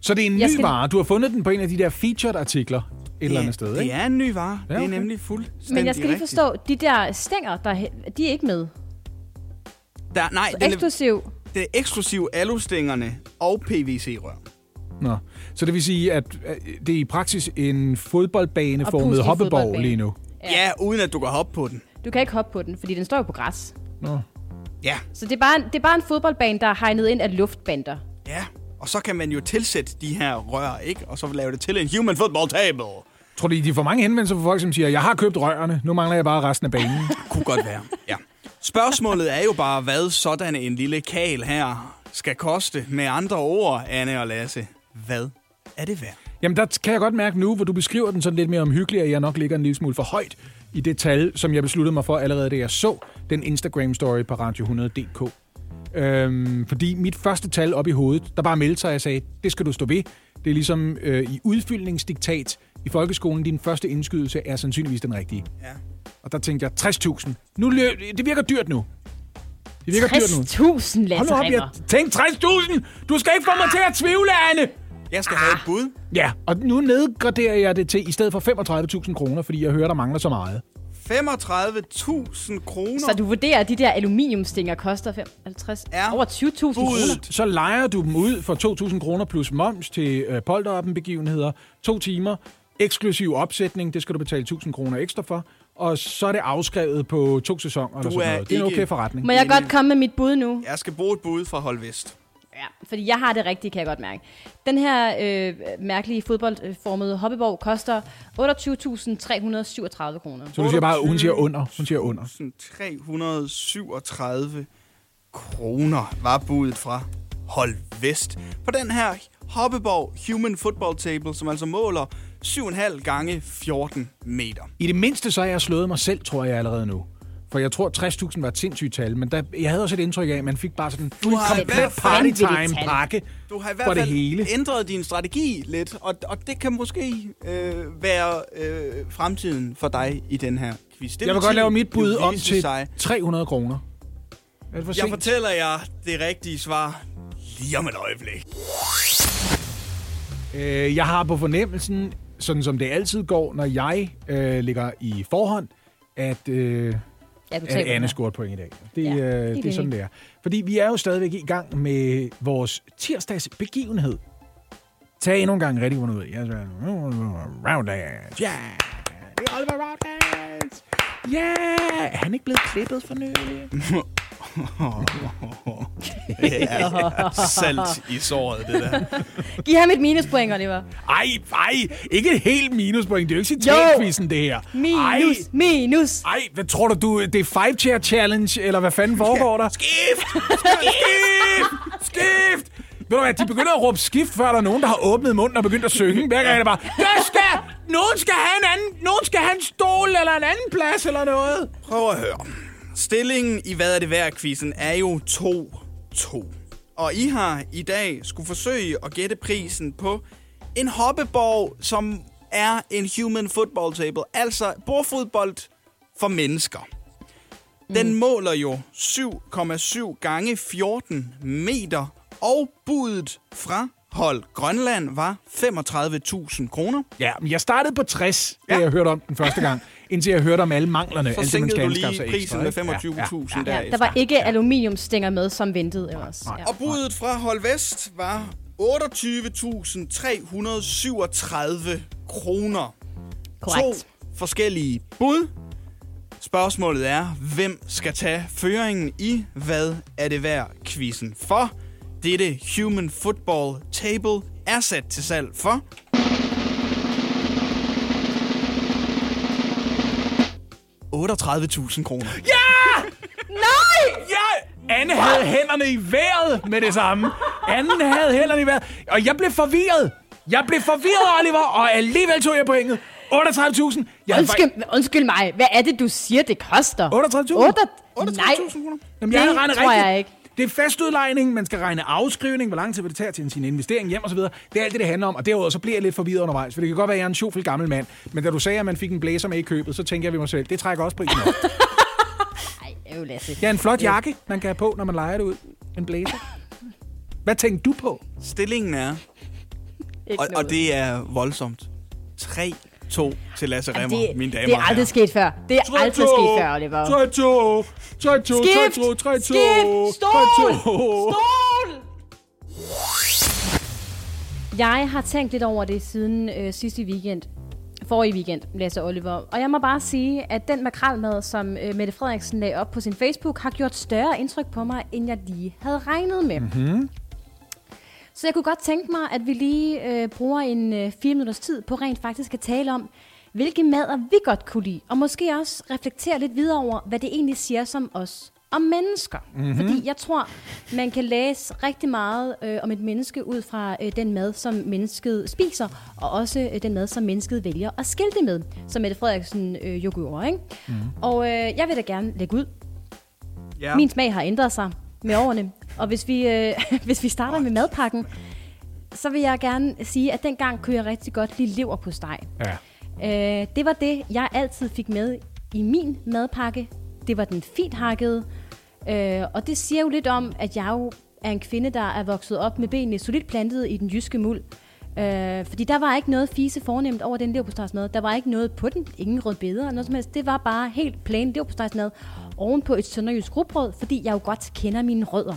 Så det er en ny skal- vare. Du har fundet den på en af de der featured-artikler et eller andet sted, det ikke? er en ny vare. Ja, Det er okay. nemlig fuldstændig Men jeg skal lige rigtigt. forstå, de der stænger, der, er de er ikke med. Der, nej, Så den, eksklusiv. det det er eksklusiv alustængerne og PVC-rør. Nå. Så det vil sige, at øh, det er i praksis en Og fodboldbaneformet puslig hoppeborg fodboldbane. lige nu. Ja. ja, uden at du kan hoppe på den. Du kan ikke hoppe på den, fordi den står jo på græs. Nå. Ja, Så det er bare, det er bare en fodboldbane, der er hegnet ind af luftbander. ja. Og så kan man jo tilsætte de her rør, ikke? Og så lave det til en human football table. Tror du, de får mange henvendelser fra folk, som siger, jeg har købt rørene, nu mangler jeg bare resten af banen? Kunne godt være. Ja. Spørgsmålet er jo bare, hvad sådan en lille kal her skal koste. Med andre ord, Anne og Lasse, hvad er det værd? Jamen, der kan jeg godt mærke nu, hvor du beskriver den sådan lidt mere omhyggelig, at jeg nok ligger en lille smule for højt i det tal, som jeg besluttede mig for allerede, da jeg så den Instagram-story på Radio100.dk. Øhm, fordi mit første tal op i hovedet, der bare meldte sig, og jeg sagde, det skal du stå ved. Det er ligesom øh, i udfyldningsdiktat i folkeskolen, din første indskydelse er sandsynligvis den rigtige. Ja. Og der tænkte jeg, 60.000. Nu, lø- det virker dyrt nu. Det virker dyrt nu. 60.000, Hold Lasse nu op, jeg tænkte 60.000! Du skal ikke få mig til at tvivle, Anne! Jeg skal have et bud. Ja, og nu nedgraderer jeg det til i stedet for 35.000 kroner, fordi jeg hører, der mangler så meget. 35.000 kroner. Så du vurderer, at de der aluminiumstinger koster 55, Er over 20.000 kroner? Så leger du dem ud for 2.000 kroner plus moms til øh, polterappen-begivenheder. To timer, eksklusiv opsætning, det skal du betale 1.000 kroner ekstra for. Og så er det afskrevet på to sæsoner eller Du sådan er noget. Det er en okay forretning. Må jeg godt komme med mit bud nu? Jeg skal bruge et bud fra Hold Vest. Ja, fordi jeg har det rigtige, kan jeg godt mærke. Den her øh, mærkelige fodboldformede hoppeborg koster 28.337 kroner. Så du siger bare, hun siger under. Hun siger under. 337 kroner var budet fra Hold Vest. På den her Hoppeborg Human Football Table, som altså måler 7,5 gange 14 meter. I det mindste så har jeg slået mig selv, tror jeg allerede nu. For jeg tror, 60.000 var et sindssygt tal, men der, jeg havde også et indtryk af, at man fik bare sådan en komplet hvert fald- party Vanvittigt time tal. pakke Du har i for hvert det fald hele. ændret din strategi lidt, og, og det kan måske øh, være øh, fremtiden for dig i den her quiz. Det Jeg vil godt lave mit bud om til Sig. 300 kroner. Er det for Jeg fortæller jer det rigtige svar lige om et øjeblik. Øh, jeg har på fornemmelsen, sådan som det altid går, når jeg øh, ligger i forhånd, at, øh, Ja, du at Anne et point i dag. Det, Ja, det er øh, det er sådan, det er. Fordi vi er jo stadigvæk i gang med vores tirsdags begivenhed. Tag endnu en gang rigtig godt ud. Jeg siger, Roundlands. Ja! Det er Oliver Roundlands. Ja! Er han ikke blevet klippet for nylig? Salt i såret, det der. Giv ham et minuspoint, Oliver. Ej, ej, ikke et helt minuspoint. Det er jo ikke citatquizzen, det her. Minus, Ej, minus. ej, hvad tror du, du det er five chair challenge, eller hvad fanden foregår der? Skift! Skift! Skift! Ved du hvad, de begynder at råbe skift, før der er nogen, der har åbnet munden og begyndt at synge. Hver gang er det bare, der skal, nogen skal have en anden, nogen skal have en stol eller en anden plads eller noget. Prøv at høre. Stillingen i Hvad er det værd quizzen er jo 2-2. Og I har i dag skulle forsøge at gætte prisen på en hoppeborg, som er en human football table. Altså bordfodbold for mennesker. Den måler jo 7,7 gange 14 meter, og budet fra hold Grønland var 35.000 kroner. Ja, men jeg startede på 60, da Ja. jeg hørte om den første gang, indtil jeg hørte om alle manglerne. Så alt det, man sænkede skal du lige prisen med ikke? 25.000 Ja, derefter. der var ikke aluminiumstænger med, som ventede ellers. Ja. Og budet fra Hold Vest var 28.337 kroner. Korrekt. To forskellige bud. Spørgsmålet er, hvem skal tage føringen i Hvad er det værd quizzen for? Dette Human Football Table er sat til salg for... ...38.000 kroner. Nej! Ja! Anne havde hænderne i vejret med det samme. Anne havde hænderne i vejret. Og jeg blev forvirret. Jeg blev forvirret, Oliver, og alligevel tog jeg pointet. 38.000. Jeg Undskyld, undskyld mig, hvad er det, du siger, det koster? 38.000? 8? 38.000 Nej, kroner. Jamen, jeg Det havde regnet tror rigtigt. jeg ikke. Det er fastudlejning, man skal regne afskrivning, hvor lang tid vil det tage til sin investering hjem osv. Det er alt det, det handler om, og derudover så bliver jeg lidt forvirret undervejs, for det kan godt være, at jeg er en sjofel gammel mand, men da du sagde, at man fik en blæser med i købet, så tænker jeg ved mig selv, det trækker også prisen op. Nej, øv Lasse. Ja, en flot jakke, man kan have på, når man leger det ud. En blæser. Hvad tænkte du på? Stillingen er, Ikke og, og det er voldsomt, 3 to til Lasse Remmer, det, mine damer det er aldrig sket før. Det er aldrig sket før, Oliver. 3 2 3 2 3 Skift! 2 3 2 Skift! Stol! Stol! Jeg har tænkt lidt over det siden øh, sidste weekend. Forrige weekend, Lasse Oliver. Og jeg må bare sige, at den makralmad, som øh, Mette Frederiksen lagde op på sin Facebook, har gjort større indtryk på mig, end jeg lige havde regnet med. Mm-hmm. Så jeg kunne godt tænke mig, at vi lige øh, bruger en øh, fire minutters tid på rent faktisk at tale om, hvilke mader vi godt kunne lide. Og måske også reflektere lidt videre over, hvad det egentlig siger som os om mennesker. Mm-hmm. Fordi jeg tror, man kan læse rigtig meget øh, om et menneske ud fra øh, den mad, som mennesket spiser, og også øh, den mad, som mennesket vælger at skilte med, som Mette Frederiksen øh, jo gjorde. Ikke? Mm-hmm. Og øh, jeg vil da gerne lægge ud. Ja. Min smag har ændret sig med årene. Og hvis vi, øh, hvis vi starter med madpakken, så vil jeg gerne sige, at dengang kunne jeg rigtig godt lide lever på steg. Ja. Øh, det var det, jeg altid fik med i min madpakke. Det var den fint hakkede. Øh, og det siger jo lidt om, at jeg jo er en kvinde, der er vokset op med benene solidt plantet i den jyske muld. Øh, fordi der var ikke noget fise fornemt over den leverpostejsmad. Der var ikke noget på den. Ingen rødbeder eller noget som helst. Det var bare helt plain leverpostejsmad oven på et sønderjysk rugbrød, fordi jeg jo godt kender mine rødder.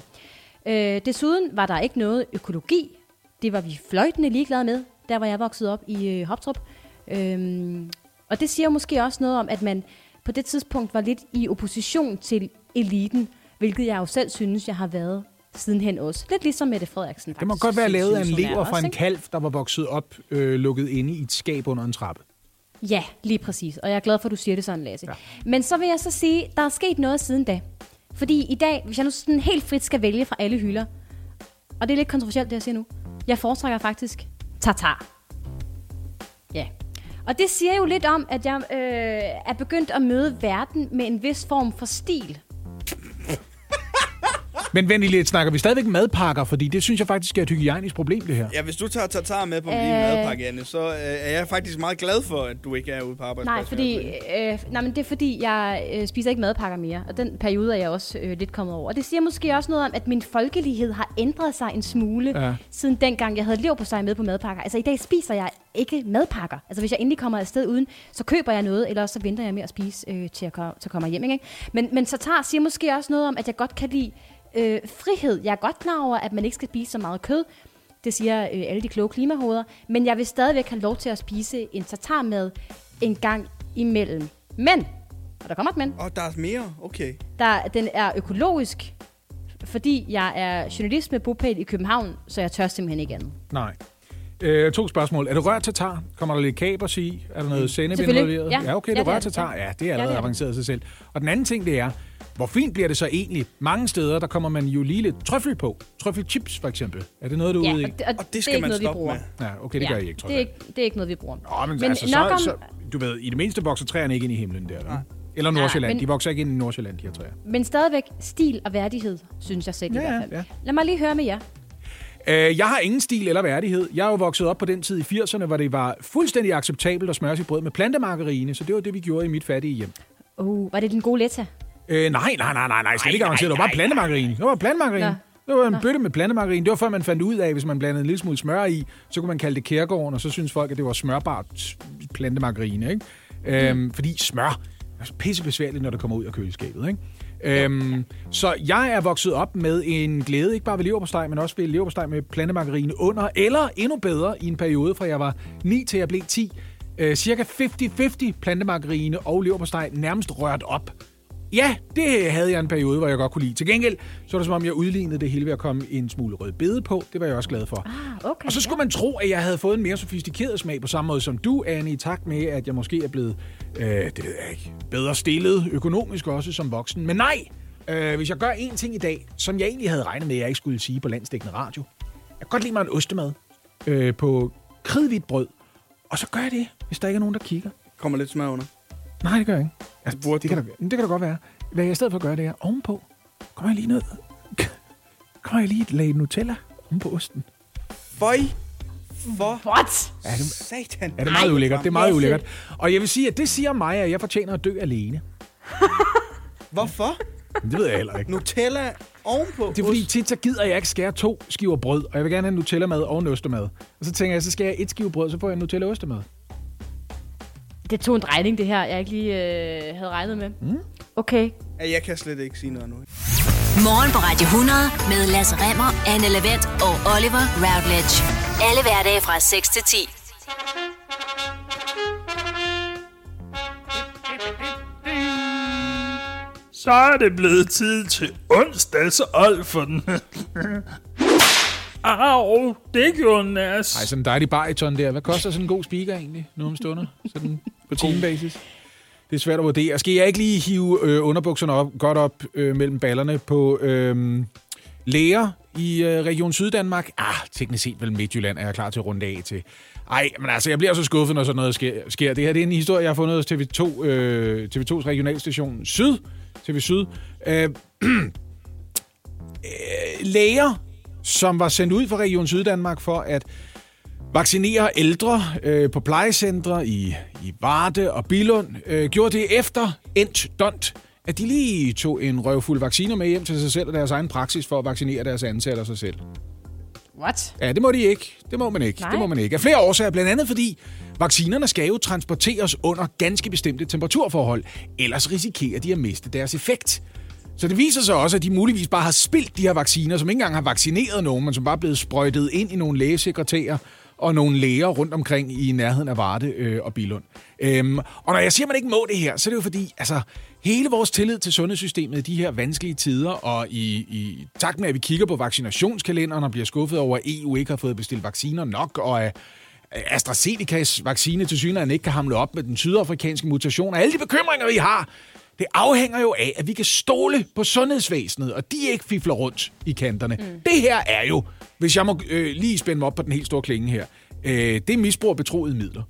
Øh, desuden var der ikke noget økologi. Det var vi fløjtende ligeglade med, der hvor jeg voksede op i øh, Hoptrup. Øhm, og det siger måske også noget om, at man på det tidspunkt var lidt i opposition til eliten, hvilket jeg jo selv synes, jeg har været sidenhen også. Lidt ligesom Mette Frederiksen. Det må faktisk godt være lavet af en er lever fra også, en kalv, der var vokset op, øh, lukket inde i et skab under en trappe. Ja, lige præcis. Og jeg er glad for, at du siger det sådan, Lasse. Ja. Men så vil jeg så sige, der er sket noget siden da. Fordi i dag, hvis jeg nu sådan helt frit skal vælge fra alle hylder, og det er lidt kontroversielt, det jeg siger nu, jeg foretrækker faktisk tartar. Ja. Og det siger jo lidt om, at jeg øh, er begyndt at møde verden med en vis form for stil. Men vent lige lidt, snakker vi stadigvæk madpakker, fordi det synes jeg faktisk er et hygiejnisk problem, det her. Ja, hvis du tager tartar med på din Øh. madpakke, Anne, så øh, er jeg faktisk meget glad for, at du ikke er ude på arbejdspladsen. Nej, fordi, øh, nej, men det er fordi, jeg øh, spiser ikke madpakker mere. Og den periode er jeg også øh, lidt kommet over. Og det siger måske også noget om, at min folkelighed har ændret sig en smule, Ja. siden dengang jeg havde lev på sig med på madpakker. Altså i dag spiser jeg ikke madpakker. Altså hvis jeg endelig kommer afsted uden, så køber jeg noget, eller så venter jeg med at spise øh, til, at komme, til at komme hjem. Ikke? Men, men tartar siger måske også noget om, at jeg godt kan lide øh, frihed. Jeg er godt klar over, at man ikke skal spise så meget kød. Det siger øh, alle de kloge klimahoveder. Men jeg vil stadigvæk have lov til at spise en tartarmad en gang imellem. Men, og der kommer et men, oh, der er mere? Okay. der, den er økologisk, fordi jeg er journalist med bopæl i København, så jeg tør simpelthen ikke andet. Nej. Øh, to spørgsmål. Er det rørt tatar? Kommer der lidt kapers i? Er der noget sennep Selvfølgelig. involveret? Ja. ja, okay, det Ja, det rørt det. tatar. Ja, det er Ja, allerede det er avanceret sig selv. Og den anden ting, det er, hvor fint bliver det så egentlig? Mange steder, der kommer man jo lige lidt trøffel på. Trøffelchips for eksempel. Er det noget, du er Ja, ude i? og, det, og, Og det skal er ikke man noget, vi stoppe bruger. med. Ja, okay, det gør I ikke, tror det er jeg. ikke, det er ikke noget, vi bruger. Nå, men, Men altså, så, nok om- så, du ved, i det mindste vokser træerne ikke ind i himlen der. Nej. Eller Nordsjælland. men- De vokser ikke ind i Nordsjælland, de her træer. Men stadigvæk stil og værdighed, synes jeg selv Ja, i ja, hvert fald. ja. Lad mig lige høre med jer. Øh, jeg har ingen stil eller værdighed. Jeg er jo vokset op på den tid i 80'erne, hvor det var fuldstændig acceptabelt at smøre sit brød med plantemargarine, så det var det, vi gjorde i mit fattige hjem. Uh, var det den gode Letta? Øh, nej, nej, nej, nej, nej, slet ikke avanceret. Det var bare plantemargarine. Det var plantemargarine. Nå. Det var en bøtte med plantemargarine. Det var før man fandt ud af, at hvis man blandede en lille smule smør i, så kunne man kalde det kærgården, og så synes folk, at det var smørbart plantemargarine. Ikke? Øhm, fordi smør er så pisse besværligt, når det kommer ud af køleskabet. Ikke? Øhm, så jeg er vokset op med en glæde, ikke bare ved leverpostej, men også ved leverpostej med plantemargarine under, eller endnu bedre i en periode, fra jeg var 9 til jeg blev 10, øh, cirka 50-50 plantemargarine og leverpostej nærmest rørt op. Ja, det havde jeg en periode, hvor jeg godt kunne lide. Til gengæld, så var det som om, jeg udlignede det hele ved at komme en smule rød bede på. Det var jeg også glad for. Ah, okay. Og så skulle man tro, at jeg havde fået en mere sofistikeret smag på samme måde som du, Anne, i takt med, at jeg måske er blevet, øh, det ved jeg ikke, bedre stillet økonomisk også som voksen. Men nej, øh, hvis jeg gør én ting i dag, som jeg egentlig havde regnet med, at jeg ikke skulle sige på landsdækkende radio. Jeg kan godt lide mig en ostemad øh, på kridhvidt brød. Og så gør jeg det, hvis der ikke er nogen, der kigger. Kommer lidt smør under. Nej, det gør jeg ikke. Altså, Det burde det, kan da, det kan da godt være. Hvad jeg i stedet for gør, det er ovenpå. Kommer jeg lige ned. Kommer jeg lige et lag Nutella oven på osten. Føj! For What? Er det, satan. er det meget ulækkert? Det er meget ulækkert. Og jeg vil sige, at det siger mig, at jeg fortjener at dø alene. Hvorfor? Det ved jeg heller ikke. Nutella ovenpå Det er fordi, tit så gider jeg ikke skære to skiver brød, og jeg vil gerne have Nutella-mad og en ostemad. Og så tænker jeg, så skal jeg et skive brød, så får jeg en Nutella-ostemad. Det tog en drejning, det her, jeg ikke lige øh, havde regnet med. Mm. Okay. Ja, jeg kan slet ikke sige noget nu. Morgen på Radio 100 med Lasse Remmer, Anne Lavendt og Oliver Routledge. Alle hverdage fra 6 til 10. Så er det blevet tid til onsdags for den. Au, det gjorde nas. Ej, sådan en dejlig bariton der. Hvad koster sådan en god speaker egentlig, nu om stunder? Sådan på timebasis? Det er svært at vurdere. Skal jeg ikke lige hive øh, underbukserne op, godt op øh, mellem ballerne på øh, læger i øh, Region Syddanmark? Ah, teknisk set vel Midtjylland er jeg klar til at runde af til. Ej, men altså, jeg bliver så skuffet, når sådan noget sker. sker. Det her det er en historie, jeg har fundet hos TV2, øh, TV2's regionalstation Syd. TV Syd. Øh, øh, læger, som var sendt ud fra Region Syddanmark for at vaccinere ældre øh, på plejecentre i, i Varde og Bilund, øh, gjorde det efter endt dont, at de lige tog en røvfuld vacciner med hjem til sig selv og deres egen praksis for at vaccinere deres ansatte og sig selv. What? Ja, det må de ikke. Det må man ikke. Nej. Det må man ikke. Af flere årsager, blandt andet fordi vaccinerne skal jo transporteres under ganske bestemte temperaturforhold, ellers risikerer de at miste deres effekt. Så det viser sig også, at de muligvis bare har spildt de her vacciner, som ikke engang har vaccineret nogen, men som bare er blevet sprøjtet ind i nogle lægesekretærer og nogle læger rundt omkring i nærheden af Varde øh, og Bilund. Øhm, og når jeg siger, at man ikke må det her, så er det jo fordi, altså, hele vores tillid til sundhedssystemet i de her vanskelige tider, og i, i takt med, at vi kigger på vaccinationskalenderen og bliver skuffet over, at EU ikke har fået bestilt vacciner nok, og at AstraZenecas vaccine til synligheden ikke kan hamle op med den sydafrikanske mutation, og alle de bekymringer, vi har, det afhænger jo af, at vi kan stole på sundhedsvæsenet, og de ikke fifler rundt i kanterne. Mm. Det her er jo, hvis jeg må øh, lige spænde mig op på den helt store klinge her, øh, det er misbrug af betroede midler.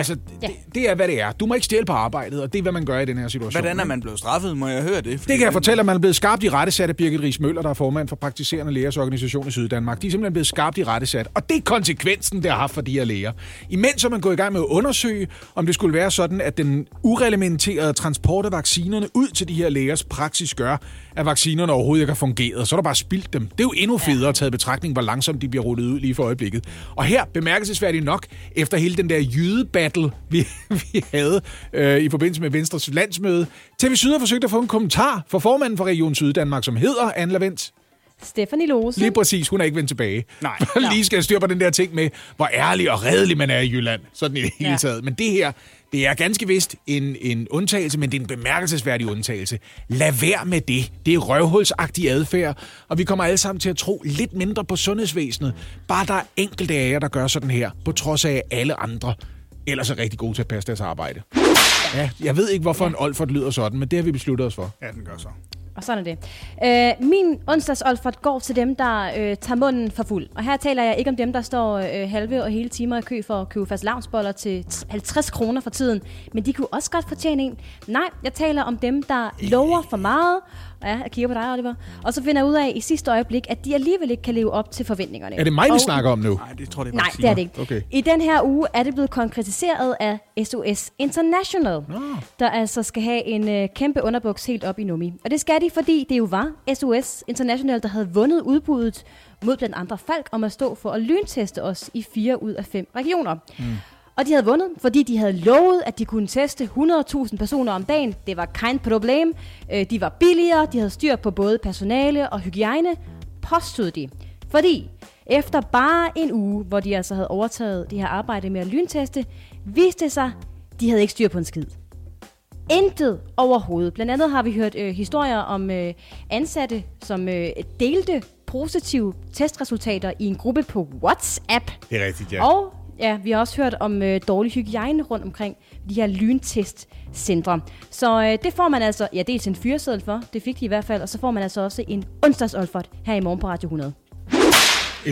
Altså, Ja. det, det er, hvad det er. Du må ikke stjæle på arbejdet, og det er, hvad man gør i den her situation. Hvordan er man blevet straffet? Må jeg høre det? Fordi Det kan jeg fortælle, at man er blevet skarpt i rettesat af Birgit Ries Møller, der er formand for praktiserende lægers organisation i Syddanmark. De er simpelthen blevet skarpt i rettesat, og det er konsekvensen, det har haft for de her læger. Imens er man gået i gang med at undersøge, om det skulle være sådan, at den ureglementerede transport af vaccinerne ud til de her lægers praksis gør, at vaccinerne overhovedet ikke har fungeret. Så er der bare spildt dem. Det er jo endnu federe at tage i betragtning, hvor langsomt de bliver rullet ud lige for øjeblikket. Og her, bemærkelsesværdigt nok, efter hele den der jydebattle, vi, vi havde øh, i forbindelse med Venstres landsmøde, TV Syd har forsøgt at få en kommentar fra formanden for Region Syddanmark, som hedder Anne Lavendt. Stephanie Lose. Lige præcis, hun er ikke vendt tilbage. Nej. Lige skal styr på den der ting med, hvor ærlig og redelig man er i Jylland. Sådan i det hele Ja. taget. Men det her, det er ganske vist en, en undtagelse, men det er en bemærkelsesværdig undtagelse. Lad være med det. Det er røvhulsagtig adfærd, og vi kommer alle sammen til at tro lidt mindre på sundhedsvæsenet. Bare der er enkelte af jer, der gør sådan her, på trods af alle andre ellers er rigtig gode til at passe deres arbejde. Ja, jeg ved ikke, hvorfor en Olfert lyder sådan, men det har vi besluttet os for. Ja, den gør så. Og sådan er det. Øh, min onsdags Olfert går til dem, der øh, tager munden for fuld. Og her taler jeg ikke om dem, der står øh, halve og hele timer i kø for at købe fast lavnsboller til t- 50 kroner for tiden. Men de kunne også godt fortjene en. Nej, jeg taler om dem, der lover for meget. Ja, jeg kigger på dig, Oliver. Og så finder jeg ud af i sidste øjeblik, at de alligevel ikke kan leve op til forventningerne. Er det mig, vi Og- snakker om nu? Nej, det tror jeg Nej, det er det ikke. Okay. I den her uge er det blevet konkretiseret af SOS International, der altså skal have en øh, kæmpe underbuks helt op i nummi. Og det skal de, fordi det jo var SOS International, der havde vundet udbuddet mod blandt andre Falk om at stå for at lynteste os i fire ud af fem regioner. Mm. Og de havde vundet, fordi de havde lovet, at de kunne teste 100.000 personer om dagen. Det var kein problem. Øh, De var billigere, de havde styr på både personale og hygiejne, påstod de. Fordi efter bare en uge, hvor de altså havde overtaget det her arbejde med at lynteste, viste det sig, de havde ikke styr på en skid. Intet overhovedet. Blandt andet har vi hørt øh, historier om øh, ansatte, som øh, delte positive testresultater i en gruppe på WhatsApp. Det er rigtigt, Ja. Og ja, vi har også hørt om øh, dårlig hygiejne rundt omkring de her lyntestcentre. Så øh, det får man altså, ja, dels en fyreseddel for, det fik de i hvert fald, og så får man altså også en onsdagsolfert her i morgen på Radio 100.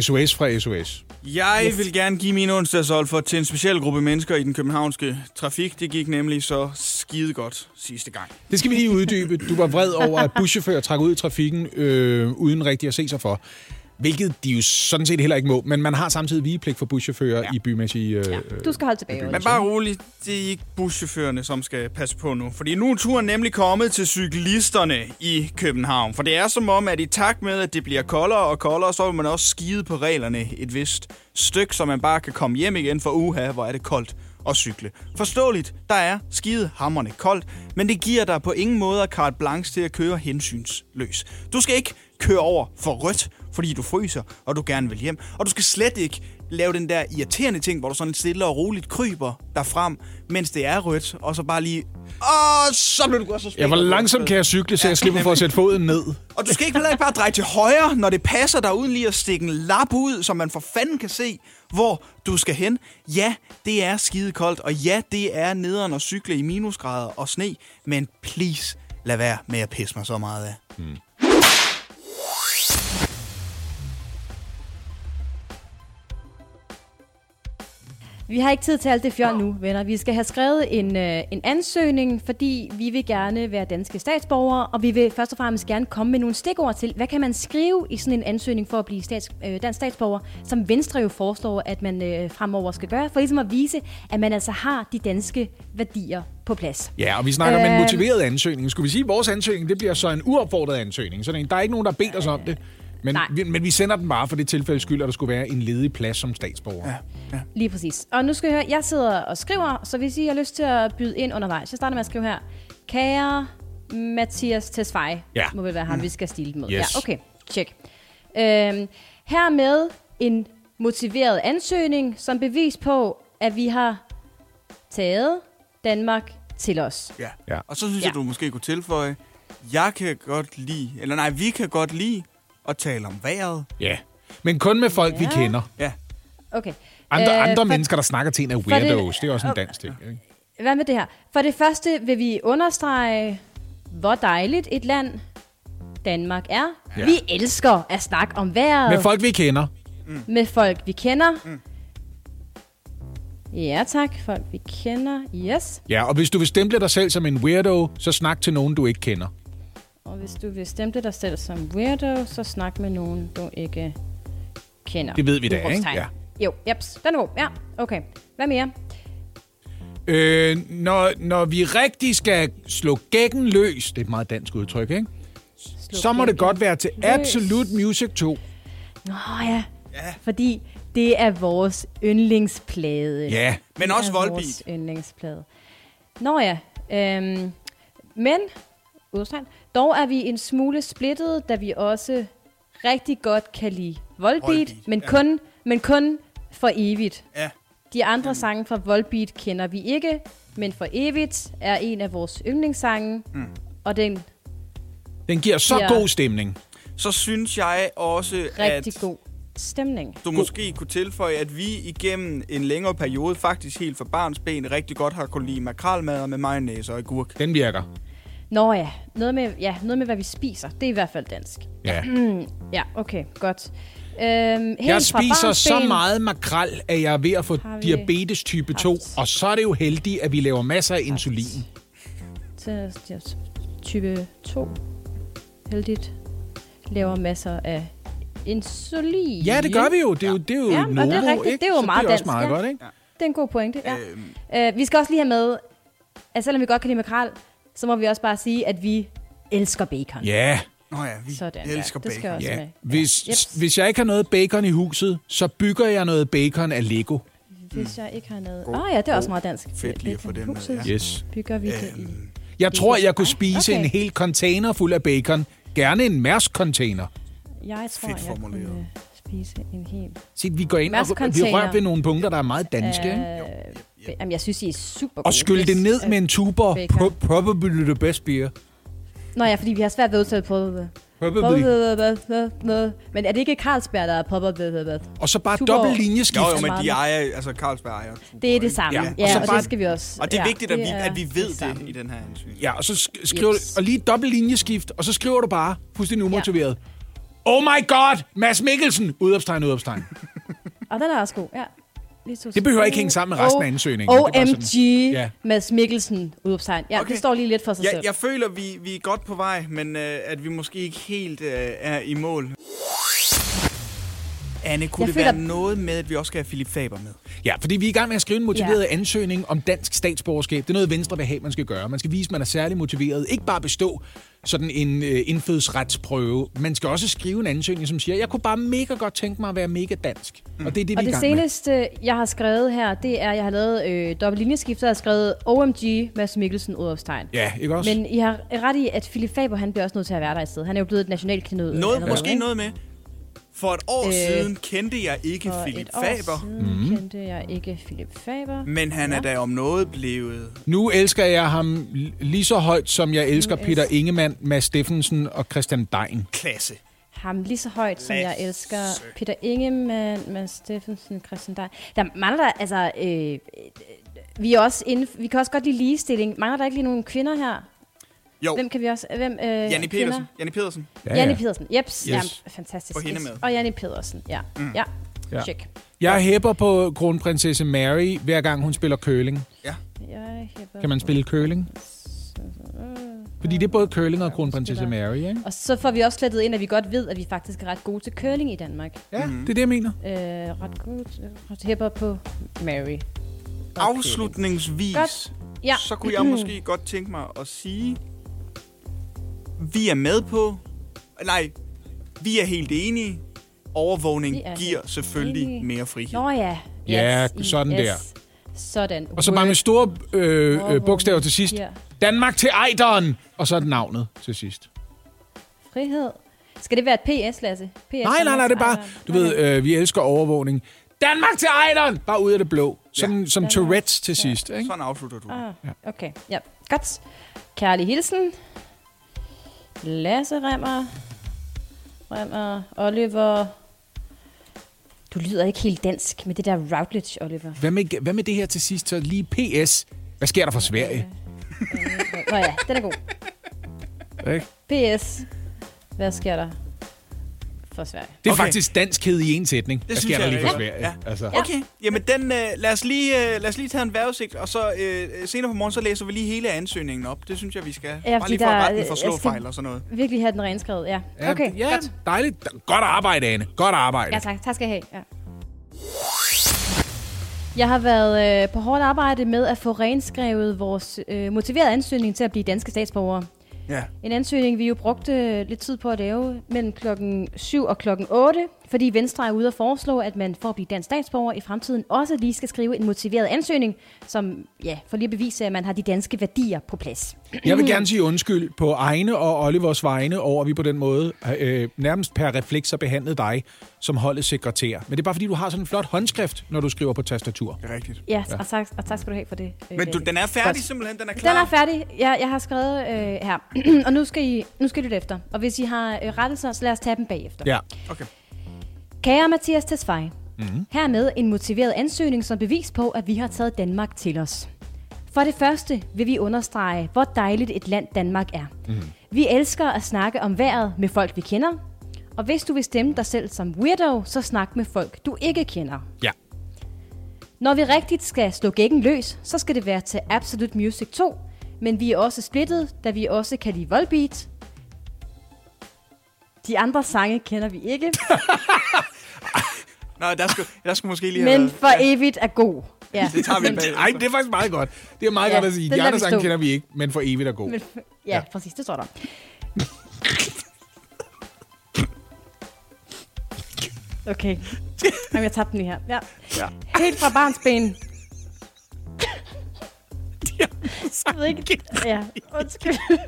SOS fra SOS. Jeg yes. vil gerne give min onsdagsolfer til en speciel gruppe mennesker i den københavnske trafik. Det gik nemlig så skide godt sidste gang. Det skal vi lige uddybe. Du var vred over, at buschauffører trak ud i trafikken øh, uden rigtig at se sig for. Hvilket de jo sådan set heller ikke må. Men man har samtidig vigepligt for buschauffører ja. i bymæssige... Øh, ja. Du skal holde tilbage. Men bare roligt, det er ikke buschaufførerne, som skal passe på nu. Fordi nu er turen nemlig kommet til cyklisterne i København. For det er som om, at i takt med, at det bliver koldere og koldere, så vil man også skide på reglerne et vist stykke, så man bare kan komme hjem igen for uha, hvor er det koldt at cykle. Forståeligt, der er skide hammerne koldt, men det giver dig på ingen måde carte blanche til at køre hensynsløs. Du skal ikke køre over for rødt, fordi du fryser, og du gerne vil hjem. Og du skal slet ikke lave den der irriterende ting, hvor du sådan stille og roligt kryber derfrem, mens det er rødt, og så bare lige... Åh, så bliver du også så Ja, hvor langsomt kan jeg cykle, så jeg slipper for at sætte foden ned? og du skal ikke heller ikke bare dreje til højre, når det passer dig, uden lige at stikke en lap ud, så man for fanden kan se, hvor du skal hen. Ja, det er skide koldt, og ja, det er nederen at cykle i minusgrader og sne, men please, lad være med at pisse mig så meget af. Vi har ikke tid til alt det fjol nu, venner. Vi skal have skrevet en, øh, en ansøgning, fordi vi vil gerne være danske statsborgere, og vi vil først og fremmest gerne komme med nogle stikord til, hvad kan man skrive i sådan en ansøgning for at blive stats, øh, dansk statsborger, som Venstre jo foreslår, at man øh, fremover skal gøre, for ligesom at vise, at man altså har de danske værdier på plads. Ja, og vi snakker øh... om en Øh. motiveret ansøgning. Skulle vi sige, at vores ansøgning det bliver så en uopfordret ansøgning? Så der er ikke nogen, der bedt os om det. Men Nej. vi, men vi sender den bare for det tilfælde skyld, at der skulle være en ledig plads som statsborger. Ja. Lige præcis. Og nu skal jeg høre, jeg sidder og skriver, så hvis I har lyst til at byde ind undervejs, jeg starter med at skrive her. Kære Mathias Tesfaye, Ja. må vel være ham, vi skal stile med. Yes. Ja, okay. Tjek. Øhm, hermed en motiveret ansøgning som bevis på, at vi har taget Danmark til os. Ja. Ja. Og så synes Ja. jeg, du måske kunne tilføje, jeg kan godt lide, eller nej, vi kan godt lide at tale om vejret. ja. Men kun med folk, ja. vi kender. Ja, Okay. Andre, Øh, andre for- mennesker, der snakker til en, er det- weirdos. Det er også en dansk ting. Ikke? Hvad med det her? For det første vil vi understrege, hvor dejligt et land Danmark er. Ja. Vi elsker at snakke om vejret Med folk, vi kender. med folk, vi kender. Mm. Ja tak, folk vi kender. Yes. Ja, og hvis du vil stemple dig selv som en weirdo, så snak til nogen, du ikke kender. Og hvis du vil stemple dig selv som weirdo, så snak med nogen, du ikke kender. Det ved vi da, ikke? Ja. Jo, jeps. Den er god. Ja, okay. Hvad mere? Øh, når, når vi rigtig skal slå gækken løs, det er et meget dansk udtryk, ikke? Slå så må det godt være til løs. Absolute Music 2. Nå ja. ja. Fordi det er vores yndlingsplade. Ja, men Det også Volbeat. vores yndlingsplade. Nå ja. Øhm, men, udstrøm, dog er vi en smule splittet, da vi også rigtig godt kan lide Volbeat, Volbeat, men, ja. kun, men kun for evigt. ja. De andre sange fra Volbeat kender vi ikke, men for evigt er en af vores yndlingssange, mm. og den den giver så Ja. god stemning. Så synes jeg også, rigtig at god stemning. du måske kunne tilføje, at vi igennem en længere periode, faktisk helt fra barns ben, rigtig godt har kunne lide makralmad med mayonnaise og agurk. Den virker. Nå ja, noget med, ja, noget med hvad vi spiser. Det er i hvert fald dansk. Ja. Ja, okay, godt. Øhm, Jeg spiser så meget makrel, at jeg er ved at få diabetes type 2. haft- Og så er det jo heldigt, at vi laver masser af insulin. til ja, type 2. Heldigt. Laver masser af insulin. Ja, det gør vi jo. Det er jo, det er jo Ja, og det Novo, er rigtigt. ikke? Det er jo så meget det er også dansk, meget ja. godt, ikke? Det er en god pointe, ja. Øhm, Øh, vi skal også lige have med, at selvom vi godt kan lide makrel, så må vi også bare sige, at vi elsker bacon. Ja, Nå ja, vi Sådan, elsker ja. Det skal bacon. også ja. med. Hvis, Jeps. hvis jeg ikke har noget bacon i huset, så bygger jeg noget bacon af Lego. Hvis jeg ikke har noget... Åh oh, ja, det er også meget dansk. Fedt lige at få den med, huset. ja. Yes. Bygger vi det i. Øhm, Jeg tror, jeg kunne spise okay. en hel container fuld af bacon. Gerne en Mærsk-container. Jeg tror, Fedt jeg formuleret. kunne spise en hel... Se, vi går ind og vi rører ved nogle punkter, der er meget danske. ikke? Øh, Jamen, jeg synes, I er super Og skyld det ned med en tuber. bacon. Pro- probably the best beer. Nå ja, fordi vi har svært ved at udtale på det. Probably. Men er det ikke Carlsberg, der er popper? Og så bare Tuborg. dobbelt linjeskift. jo, jo, men de ejer, altså Carlsberg ejer. Det er det samme. Ja, Ja, og ja så og, bare- det skal vi også. Og det er ja, vigtigt, at vi, at vi ved det, i den her ansøgning. Ja, og så sk- skriver Yes. og lige dobbelt linjeskift, og så skriver du bare, fuldstændig umotiveret. Oh my god, Mads Mikkelsen! Udopstegn, udopstegn. Og den er også god, ja. Lige to Det behøver ikke hænge sammen med resten af ansøgningen. Det er bare OMG, sådan- Ja. Mads Mikkelsen, udopstegn. Ja, Okay. det står lige lidt for sig Jeg, selv. jeg føler, vi, vi er godt på vej, men øh, at vi måske ikke helt øh, er i mål. Anne, kunne Jeg det føler- være noget med, at vi også skal have Philip Faber med? Ja, fordi vi er i gang med at skrive en motiveret ja. ansøgning om dansk statsborgerskab. Det er noget, Venstre vil have, man skal gøre. Man skal vise, at man er særlig motiveret. Ikke bare bestå sådan en øh, indfødsretsprøve. Man skal også skrive en ansøgning, som siger, jeg kunne bare mega godt tænke mig at være mega dansk. Mm. Og det er det, vi Og er i det gang med. seneste, jeg har skrevet her, det er, jeg har lavet øh, dobbelt linjeskift, jeg har skrevet OMG, Mads Mikkelsen, udopstegn. Ja, ikke også? Men I har ret i, at Philip Faber, han bliver også nødt til at være der i stedet. Han er jo blevet et nationalklenod. Noget, allerede, måske noget med. For et år Øh, siden kendte jeg ikke For Philip et år Faber, siden Mhm. kendte jeg ikke Philip Faber. men han er Ja. da om noget blevet... Nu elsker jeg ham lige så højt, som jeg elsker Nu Peter elsker- Ingemann, Mads Steffensen og Christian Dein. Klasse. Ham lige så højt, som jeg Lasse. elsker Peter Ingemann, Mads Steffensen, Christian Dej. Der mangler der, altså... Øh, øh, vi, er også inde, vi kan også godt lide ligestilling. Mangler der ikke lige nogle kvinder her? Jo, Hvem kan vi også... Hvem, øh, Janne? Petersen. Janne Pedersen. Ja, Janne ja. Pedersen. Jeps, yes. jamen, Yes. fantastisk. Få hende med. Og Janne Pedersen, ja. Mm. Ja, Ja. check. Jeg hæpper på kronprinsesse Mary, hver gang hun spiller curling. Jeg hæpper Kan man spille curling? Fordi det er både curling og kronprinsesse Mary, ikke? Og så får vi også slettet ind, at vi godt ved, at vi faktisk er ret gode til curling i Danmark. Ja, det er det, jeg mener. Øh, ret gode til ret hæpper på Mary. Afslutningsvis, Godt. Ja. så kunne jeg måske godt tænke mig at sige, vi er med på, nej, vi er helt enige. Overvågning Vi er giver selvfølgelig enige. mere frihed. Nå ja. Ja, sådan der. Sådan. Og så bare med store øh, øh, bogstaver til sidst. Ja. Danmark til Ejderen! Og så navnet til sidst. Frihed. Skal det være et PS, Lasse? PS Nej, nej, nej, det er bare, du ved, øh, vi elsker overvågning. Danmark til Ejderen! Bare ud af det blå. Sådan som Danmark. Tourette's til sidst, ikke? Sådan afslutter du. Ah, okay. Ja, godt. Kærlig hilsen. Lasse Remmer. Remmer. Oliver. Du lyder ikke helt dansk med det der Routledge, Oliver. Hvad med, hvad med det her til sidst? Så lige PS. Hvad sker der for Sverige? Nå ja, den er god. Ikke? PS. Hvad sker der for Sverige? Det er Okay. faktisk danskhed i en sætning. Hvad synes sker der jeg lige er for. Sverige? Ja. Altså. Okay, jamen den, øh, lad, os lige, øh, lad os lige tage en vejrudsigt, og så øh, senere på morgen, så læser vi lige hele ansøgningen op. Det synes jeg, vi skal. Ja, Bare lige for der- retten for jeg slåfejl skal- og sådan noget. Virkelig have den renskrevet, ja. Ja, Okay, ja, godt. dejligt. Godt arbejde, Anne. Godt arbejde. Ja, tak. Tak skal jeg have. Ja. Jeg har været øh, på hårdt arbejde med at få renskrevet vores øh, motiverede ansøgning til at blive danske statsborgere. Ja. En ansøgning, vi jo brugte lidt tid på at lave mellem klokken 7 og klokken 8, fordi Venstre er ude og foreslå, at man for at blive dansk statsborger i fremtiden også lige skal skrive en motiveret ansøgning, som ja, for lige at bevise, at man har de danske værdier på plads. Jeg vil gerne sige undskyld på egne og Olivers vegne over, at vi på den måde øh, nærmest per refleks har behandlet dig som holdets sekretær. Men det er bare fordi, du har sådan en flot håndskrift, når du skriver på tastatur. Det er rigtigt. Ja, og tak, og tak skal du have for det. øh, Men du, den er færdig Godt. simpelthen, den er klar. Den er færdig. Jeg, jeg har skrevet øh, her. og nu skal, I, nu skal I lytte efter. Og hvis I har øh, rettelser, så lad os tage dem bagefter. Ja. Okay. Kære Mathias Tesfaye, mm-hmm. hermed en motiveret ansøgning som bevis på, at vi har taget Danmark til os. For det første vil vi understrege, hvor dejligt et land Danmark er. Mm. Vi elsker at snakke om vejret med folk, vi kender. Og hvis du vil stemme dig selv som weirdo, så snak med folk, du ikke kender. Ja. Når vi rigtigt skal slå gækken løs, så skal det være til Absolute Music 2, men vi er også splittet, da vi også kan lide Volbeat. De andre sange kender vi ikke, Nå, der skulle, der skulle måske lige have men været- for evigt er god. Ja. Det tager vi bag. Ej, det er faktisk meget godt. Det er meget Ja, godt at sige. De andre vi sange kender vi ikke, men for evigt er god. Men, ja, ja, præcis, det står der. Okay. Jamen, jeg tabte den lige her. Ja. Ja. Helt fra barns ben. Jeg ved ikke. Ja, undskyld.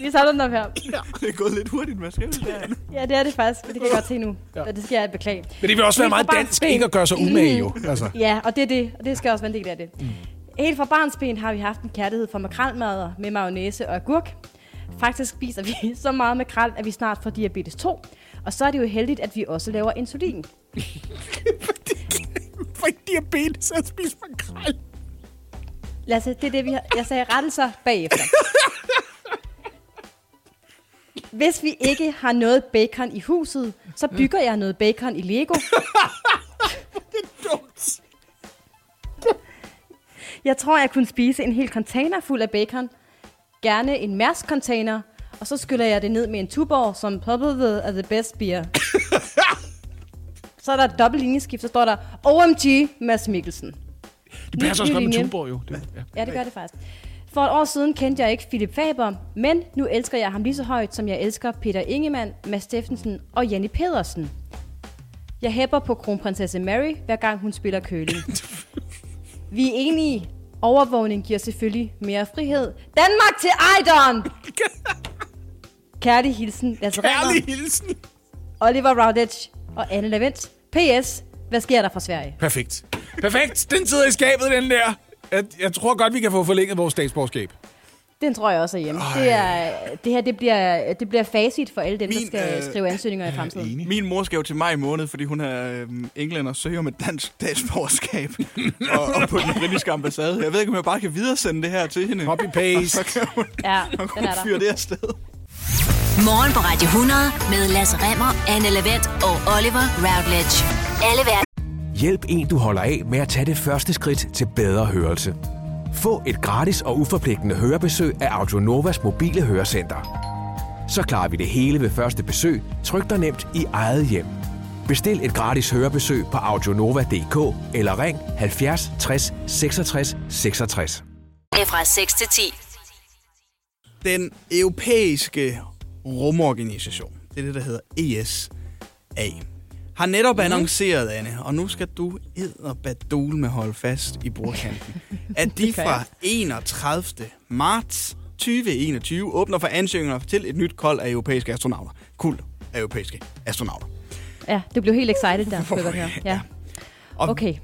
Vi tager den op her. Ja, det er gået lidt hurtigt med at skrive det der. Ja, det er det faktisk. Det kan jeg godt se nu. Ja. Og det skal jeg beklage. Men det vil også være meget dansk ben. ikke at gøre sig umage, jo. Altså. Ja, og det er det. Og det skal også være en del af det. Mm. Helt fra barnsben har vi haft en kærlighed for makrelmadder med mayonnaise og agurk. Faktisk spiser vi så meget makrel, at vi snart får diabetes 2. Og så er det jo heldigt, at vi også laver insulin. For diabetes at spise makrel. Lasse, det er det, vi har. Jeg sagde rettelser bagefter. Hvis vi ikke har noget bacon i huset, så bygger jeg noget bacon i Lego. Jeg tror, jeg kunne spise en hel container fuld af bacon. Gerne en Mærsk-container. og så skyller jeg det ned med en tuborg, som probably er the best beer. så er der et dobbelt linjeskift, så står der OMG Mads Mikkelsen. Det passer også ny godt med. Tuborg, jo. Det, ja. Ja, det gør det faktisk. For et år siden kendte jeg ikke Philip Faber, men nu elsker jeg ham lige så højt, som jeg elsker Peter Ingemann, Mads Steffensen og Janni Pedersen. Jeg hæpper på kronprinsesse Mary, hver gang hun spiller køling. Vi er enige. Overvågning giver selvfølgelig mere frihed. Danmark til Ejderen! Kærlig hilsen, Lasse Kærlig hilsen. Oliver Routledge og Anne Lavendt. P.S. Hvad sker der fra Sverige? Perfekt. Perfekt. Den sidder i skabet, den der. Jeg, jeg tror godt, vi kan få forlænget vores statsborgerskab. Den tror jeg også er hjemme. Det, er, det her det bliver, det bliver facit for alle dem, Min, der skal øh, skrive ansøgninger i fremtiden. Min mor skal jo til maj måned, fordi hun er øh, englænder søger med dansk statsborgerskab. og, og på den britiske ambassade. Jeg ved ikke, om jeg bare kan videresende det her til hende. Copy-paste. Så kan hun, Ja, hun den er fyre der. det afsted. Morgen på Radio 100 med Lasse Remmer, Anne Lavendt og Oliver Routledge. Alle Hjælp en, du holder af med at tage det første skridt til bedre hørelse. Få et gratis og uforpligtende hørebesøg af Audionovas mobile hørecenter. Så klarer vi det hele ved første besøg, tryk dig nemt i eget hjem. Bestil et gratis hørebesøg på audionova.dk eller ring 70 60 66 66. fra 6 til 10. Den europæiske rumorganisation, det er det, der hedder ESA, har netop mm. annonceret, Anne, og nu skal du ed og badul med holde fast i bordkanten, at de fra jeg. 31. marts 2021 åbner for ansøgninger til et nyt kold af europæiske astronauter. Kul af europæiske astronauter. Ja, det blev helt excited der, kunne jeg høre. Ja. Og Okay.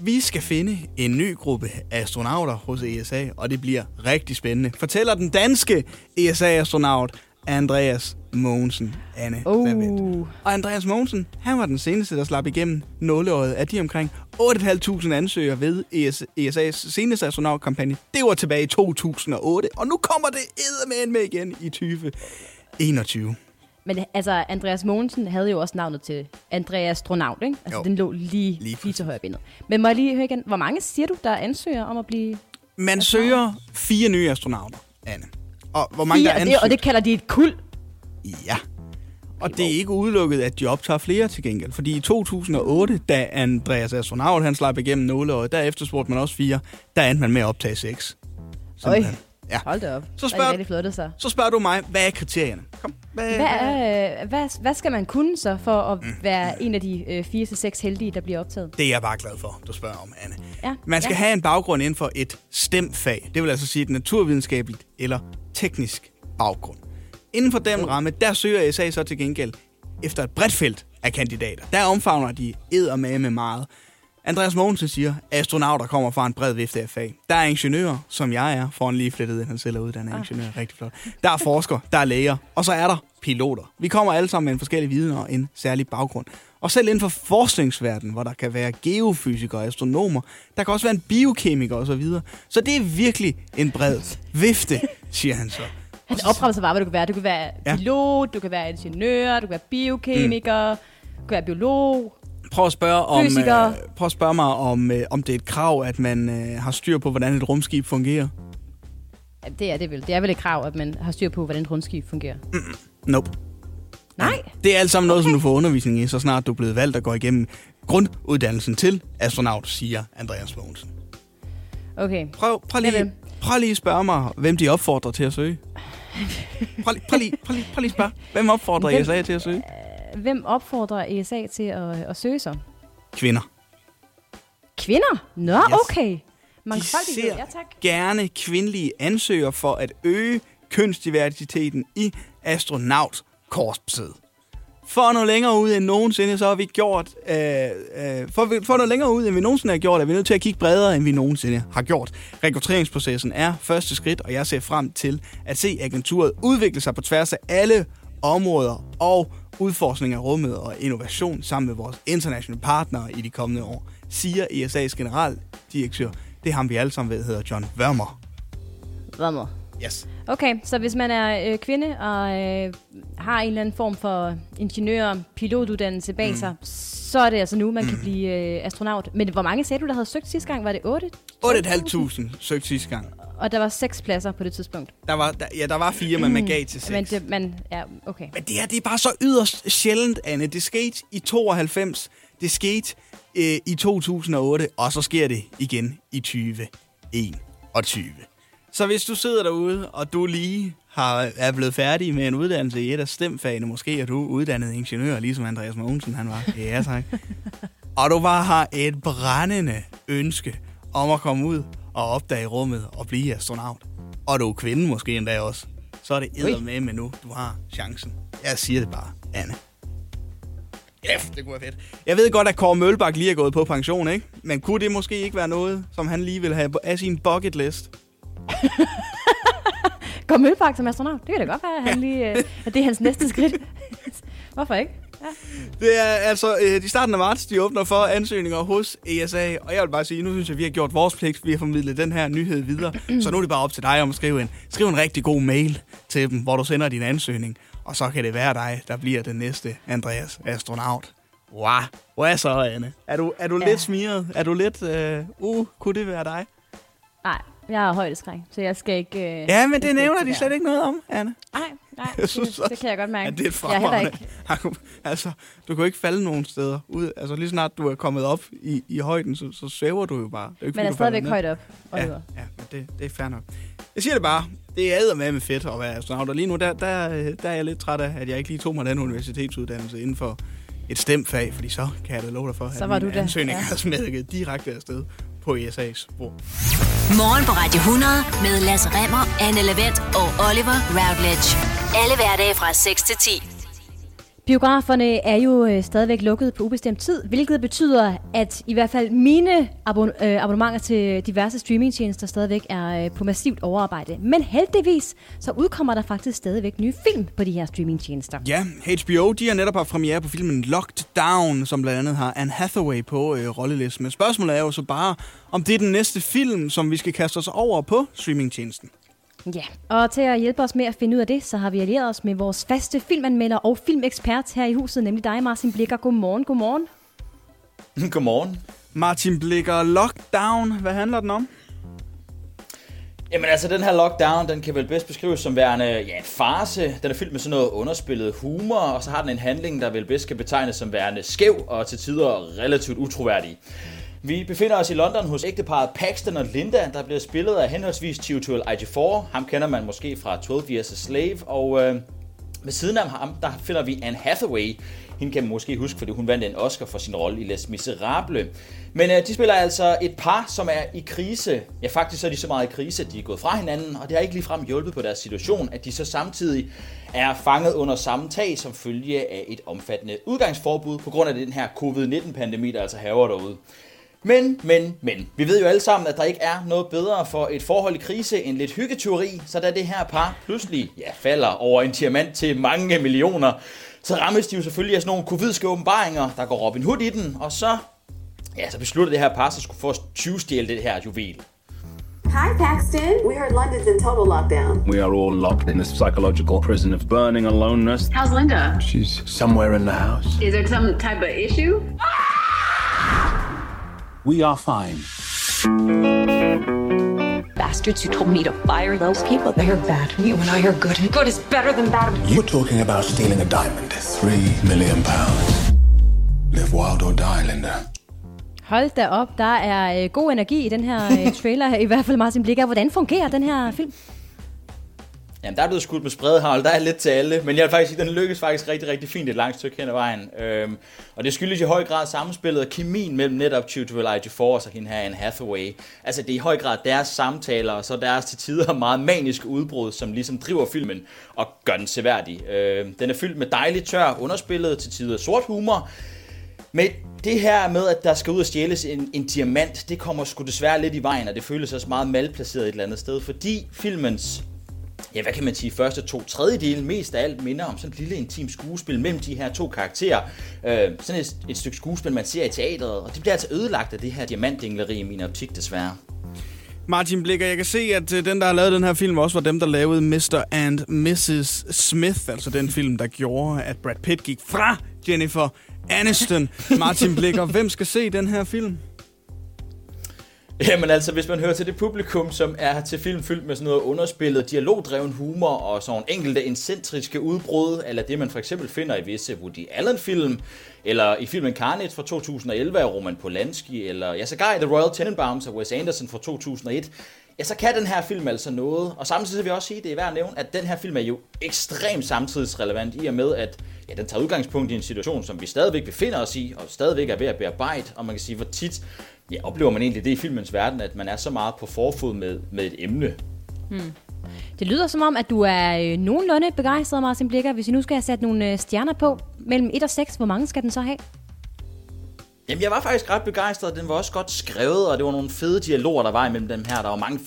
Vi skal finde en ny gruppe astronauter hos ESA, og det bliver rigtig spændende. Fortæller den danske ESA-astronaut Andreas Mogensen, Anne. Lavendt. Og Andreas Mogensen, han var den seneste, der slap igennem nåleøjet af de omkring 8.500 ansøgere ved ES, ESA's seneste astronautkampagne. Det var tilbage i 2008, og nu kommer det eddermænd med igen i 2021. Men altså, Andreas Mogensen havde jo også navnet til Andreas Astronaut, ikke? Altså, Jo. den lå lige, Lige lige, til højre benet. Men må jeg lige høre igen, hvor mange siger du, der ansøger om at blive Man søger fire nye astronauter, Anne. Og hvor mange fire? der er Og det, og ansøgt? det kalder de et kul. Ja. Og det er ikke udelukket, at de optager flere til gengæld. Fordi i 2008, da Andreas Astronaut han slap igennem nåleåret, der efterspurgte man også fire. Der endte man med at optage seks. Simpelthen. Ja. Hold da op. Så Så spørg- spørg... rigtig flottet sig. Så spørger du mig, hvad er kriterierne? Kom. Hvad, Hvad, er, øh, hvad, hvad skal man kunne så for at Mm. være en af de øh, fire til seks heldige, der bliver optaget? Det er jeg bare glad for, du spørger om, Anne. Ja, Man skal ja. have en baggrund inden for et STEM-fag. Det vil altså sige et naturvidenskabeligt eller teknisk baggrund. Inden for den ramme, der søger SA så til gengæld efter et bredt felt af kandidater. Der omfavner de ed med med meget. Andreas Mogensen siger, at astronauter kommer fra en bred vifte af fag. Der er ingeniører, som jeg er, foran lige flettet ind, han selv er uddannet ingeniør, rigtig flot. Der er forskere, der er læger, og så er der piloter. Vi kommer alle sammen med en forskellig viden og en særlig baggrund. Og selv inden for forskningsverdenen, hvor der kan være geofysikere, astronomer, der kan også være en biokemiker osv. Så, så det er virkelig en bred vifte, siger han så. Han opremser bare, hvad du kan være. Du kan være Ja. pilot, du kan være ingeniør, du kan være biokemiker, mm. du kan være biolog. Prøv at spørge, om, Fysikere. øh, prøv at spørge mig, om, øh, om det er et krav, at man øh, har styr på, hvordan et rumskib fungerer. Ja, det er det vel. Det er vel et krav, at man har styr på, hvordan et rundskib fungerer. Nope. Nej. Det er alt sammen noget, som du får undervisning i, så snart du er blevet valgt at gå igennem grunduddannelsen til astronaut, siger Andreas Mogensen. Okay. Prøv, prøv, Jeg lige, vil. prøv lige at spørge mig, hvem de opfordrer til at søge. Prøv, lige- prøv, lige, prøv, lige, prøv lige at spørge, hvem opfordrer Hvem- ESA til at søge? Hvem opfordrer ESA til at, at søge sig? Kvinder. Kvinder? Nå, Yes. okay. De Mangfoldighed, ser ja tak. gerne kvindelige ansøgere for at øge kønsdiversiteten i astronautkorpset. For noget længere ud end nogensinde, så har vi gjort... Øh, øh, for, for noget længere ud, end vi nogensinde har gjort, er vi nødt til at kigge bredere, end vi nogensinde har gjort. Rekrutteringsprocessen er første skridt, og jeg ser frem til at se agenturet udvikle sig på tværs af alle områder og udforskning af rummet og innovation sammen med vores internationale partnere i de kommende år, siger ESA's generaldirektør. Det er ham, vi alle sammen ved, hedder John Vermer. Rammer. Yes. Okay, så hvis man er øh, kvinde og øh, har en eller anden form for ingeniør pilotuddannelse bag mm. sig, så er det altså nu, man mm. kan blive øh, astronaut. Men hvor mange sagde du, der havde søgt sidste gang? Var det 8? 8.500 søgte sidste gang. Og der var seks pladser på det tidspunkt. Der var, der, ja, der var fire, men man gav til seks. Men det, man, ja, okay. Men det her, det er bare så yderst sjældent, Anne. Det skete i 92, det skete øh, i 2008, og så sker det igen i 2021. Så hvis du sidder derude, og du lige har, er blevet færdig med en uddannelse i et af stemfagene, måske er du uddannet ingeniør, ligesom Andreas Mogensen han var. Ja, tak. og du bare har et brændende ønske om at komme ud og opdage rummet og blive astronaut, og du er kvinde måske endda også, så er det med med nu, du har chancen. Jeg siger det bare, Anne. Ja, det kunne være fedt. Jeg ved godt, at Kåre Mølbak lige er gået på pension, ikke? Men kunne det måske ikke være noget, som han lige vil have af sin bucket list? Kom Mølbak som astronaut. Det kan da godt være, at, han lige, øh, at det er hans næste skridt. Hvorfor ikke? Det er altså øh, i starten af marts, de åbner for ansøgninger hos ESA, og jeg vil bare sige, nu synes jeg, vi har gjort vores pligt, vi har formidlet den her nyhed videre, så nu er det bare op til dig om at skrive en, skrive en rigtig god mail til dem, hvor du sender din ansøgning, og så kan det være dig, der bliver den næste Andreas astronaut. Wow. Hvad så, Anne? Er du, er du ja. lidt smiret? Er du lidt, øh, uh, kunne det være dig? Nej, jeg har højdeskræk, så jeg skal ikke... Øh, Ja, men det nævner de slet ikke noget om, Anne. Nej, nej, Jeg synes det, det kan jeg godt mærke. Ja, det er et fremragende. ikke. Altså, du kan jo ikke falde nogen steder. Ud, altså, lige snart du er kommet op i, i højden, så, så svæver du jo bare. Det er ikke, Men er stadigvæk højt op. Ja, ja men det, det er fair nok. Jeg siger det bare. Det er med med fedt at være astronaut. Og lige nu, der, der, der er jeg lidt træt af, at jeg ikke lige tog mig den universitetsuddannelse inden for et stemfag, fordi så kan jeg da love dig for, Så at var min du der, ansøgning ja. er smækket direkte afsted på ESA's bord. Morgen på Radio 100 med Lasse Remmer, Anne Lavendt og Oliver Routledge. Alle hverdage fra 6 til 10. Biograferne er jo øh, stadigvæk lukket på ubestemt tid, hvilket betyder, at i hvert fald mine abon- øh, abonnementer til diverse streamingtjenester stadigvæk er øh, på massivt overarbejde. Men heldigvis, så udkommer der faktisk stadigvæk nye film på de her streamingtjenester. Ja, HBO de har netop haft premiere på filmen Locked Down, som blandt andet har Anne Hathaway på øh, rollelisten. Men spørgsmålet er jo så bare, om det er den næste film, som vi skal kaste os over på streamingtjenesten. Ja, og til at hjælpe os med at finde ud af det, så har vi allieret os med vores faste filmanmelder og filmekspert her i huset, nemlig dig, Martin Blikker. Godmorgen, godmorgen. Godmorgen. Martin Blikker, Lockdown, hvad handler den om? Jamen altså, den her lockdown, den kan vel bedst beskrives som værende ja, en farse. Den er fyldt med sådan noget underspillet humor, og så har den en handling, der vel bedst kan betegnes som værende skæv og til tider relativt utroværdig. Vi befinder os i London hos ægteparet Paxton og Linda, der bliver spillet af henholdsvis Tiotuel IG4. Ham kender man måske fra 12 Years a Slave, og øh, ved siden af ham, der finder vi Anne Hathaway. Hende kan man måske huske, fordi hun vandt en Oscar for sin rolle i Les Miserables. Men øh, de spiller altså et par, som er i krise. Ja, faktisk så er de så meget i krise, at de er gået fra hinanden, og det har ikke ligefrem hjulpet på deres situation, at de så samtidig er fanget under samme tag som følge af et omfattende udgangsforbud på grund af den her covid-19-pandemi, der altså haver derude. Men, men, men. Vi ved jo alle sammen, at der ikke er noget bedre for et forhold i krise end lidt hyggeteori, så da det her par pludselig ja, falder over en diamant til mange millioner, så rammes de jo selvfølgelig af sådan nogle covidske åbenbaringer, der går Robin Hood i den, og så, ja, så beslutter det her par, så skulle få at tyvstjæle det her juvel. Hi, Paxton. We heard London's in total lockdown. We are all locked in this psychological prison of burning aloneness. How's Linda? She's somewhere in the house. Is there some type of issue? We are fine. bastards who told me to fire those people. They are bad. You and I are good, and good is better than bad. You're talking about stealing a diamond. Three million pounds. Live wild or die, Linda. Hold da op, der er øh, god energi i den her øh, trailer, i hvert fald Martin Blikker. Hvordan fungerer den her film? Jamen, der er blevet skudt med spredhavl, der er lidt til alle, men jeg vil faktisk sige, den lykkes faktisk rigtig, rigtig fint et langt stykke hen ad vejen. Øhm, og det skyldes i høj grad samspillet og kemien mellem netop Tutu Force og hende her Anne Hathaway. Altså, det er i høj grad deres samtaler, og så deres til tider meget maniske udbrud, som ligesom driver filmen og gør den seværdig. Øhm, den er fyldt med dejligt tør underspillet, til tider sort humor, men det her med, at der skal ud og stjæles en, en diamant, det kommer sgu desværre lidt i vejen, og det føles også meget malplaceret et eller andet sted, fordi filmens ja, hvad kan man sige, første to tredjedele mest af alt minder om sådan et lille intim skuespil mellem de her to karakterer. Øh, sådan et, et stykke skuespil, man ser i teatret, og det bliver altså ødelagt af det her diamantdingleri i min optik desværre. Martin Blikker, jeg kan se, at øh, den, der har lavet den her film, også var dem, der lavede Mr. and Mrs. Smith, altså den film, der gjorde, at Brad Pitt gik fra Jennifer Aniston. Martin Blikker, hvem skal se den her film? Jamen altså, hvis man hører til det publikum, som er til film fyldt med sådan noget underspillet, dialogdreven humor og sådan enkelte incentriske udbrud, eller det man for eksempel finder i visse Woody Allen-film, eller i filmen Carnage fra 2011 af Roman Polanski, eller ja, sågar i The Royal Tenenbaums af Wes Anderson fra 2001, ja, så kan den her film altså noget. Og samtidig vil jeg også sige, det er værd at nævne, at den her film er jo ekstremt samtidsrelevant i og med, at ja, den tager udgangspunkt i en situation, som vi stadigvæk befinder os i, og stadigvæk er ved at bearbejde, og man kan sige, hvor tit ja, oplever man egentlig det i filmens verden, at man er så meget på forfod med, med et emne. Hmm. Det lyder som om, at du er øh, nogenlunde begejstret, Martin Blikker. Hvis vi nu skal have sat nogle øh, stjerner på, mellem 1 og 6, hvor mange skal den så have? Jamen, jeg var faktisk ret begejstret. Den var også godt skrevet, og det var nogle fede dialoger, der var imellem dem her. Der var mange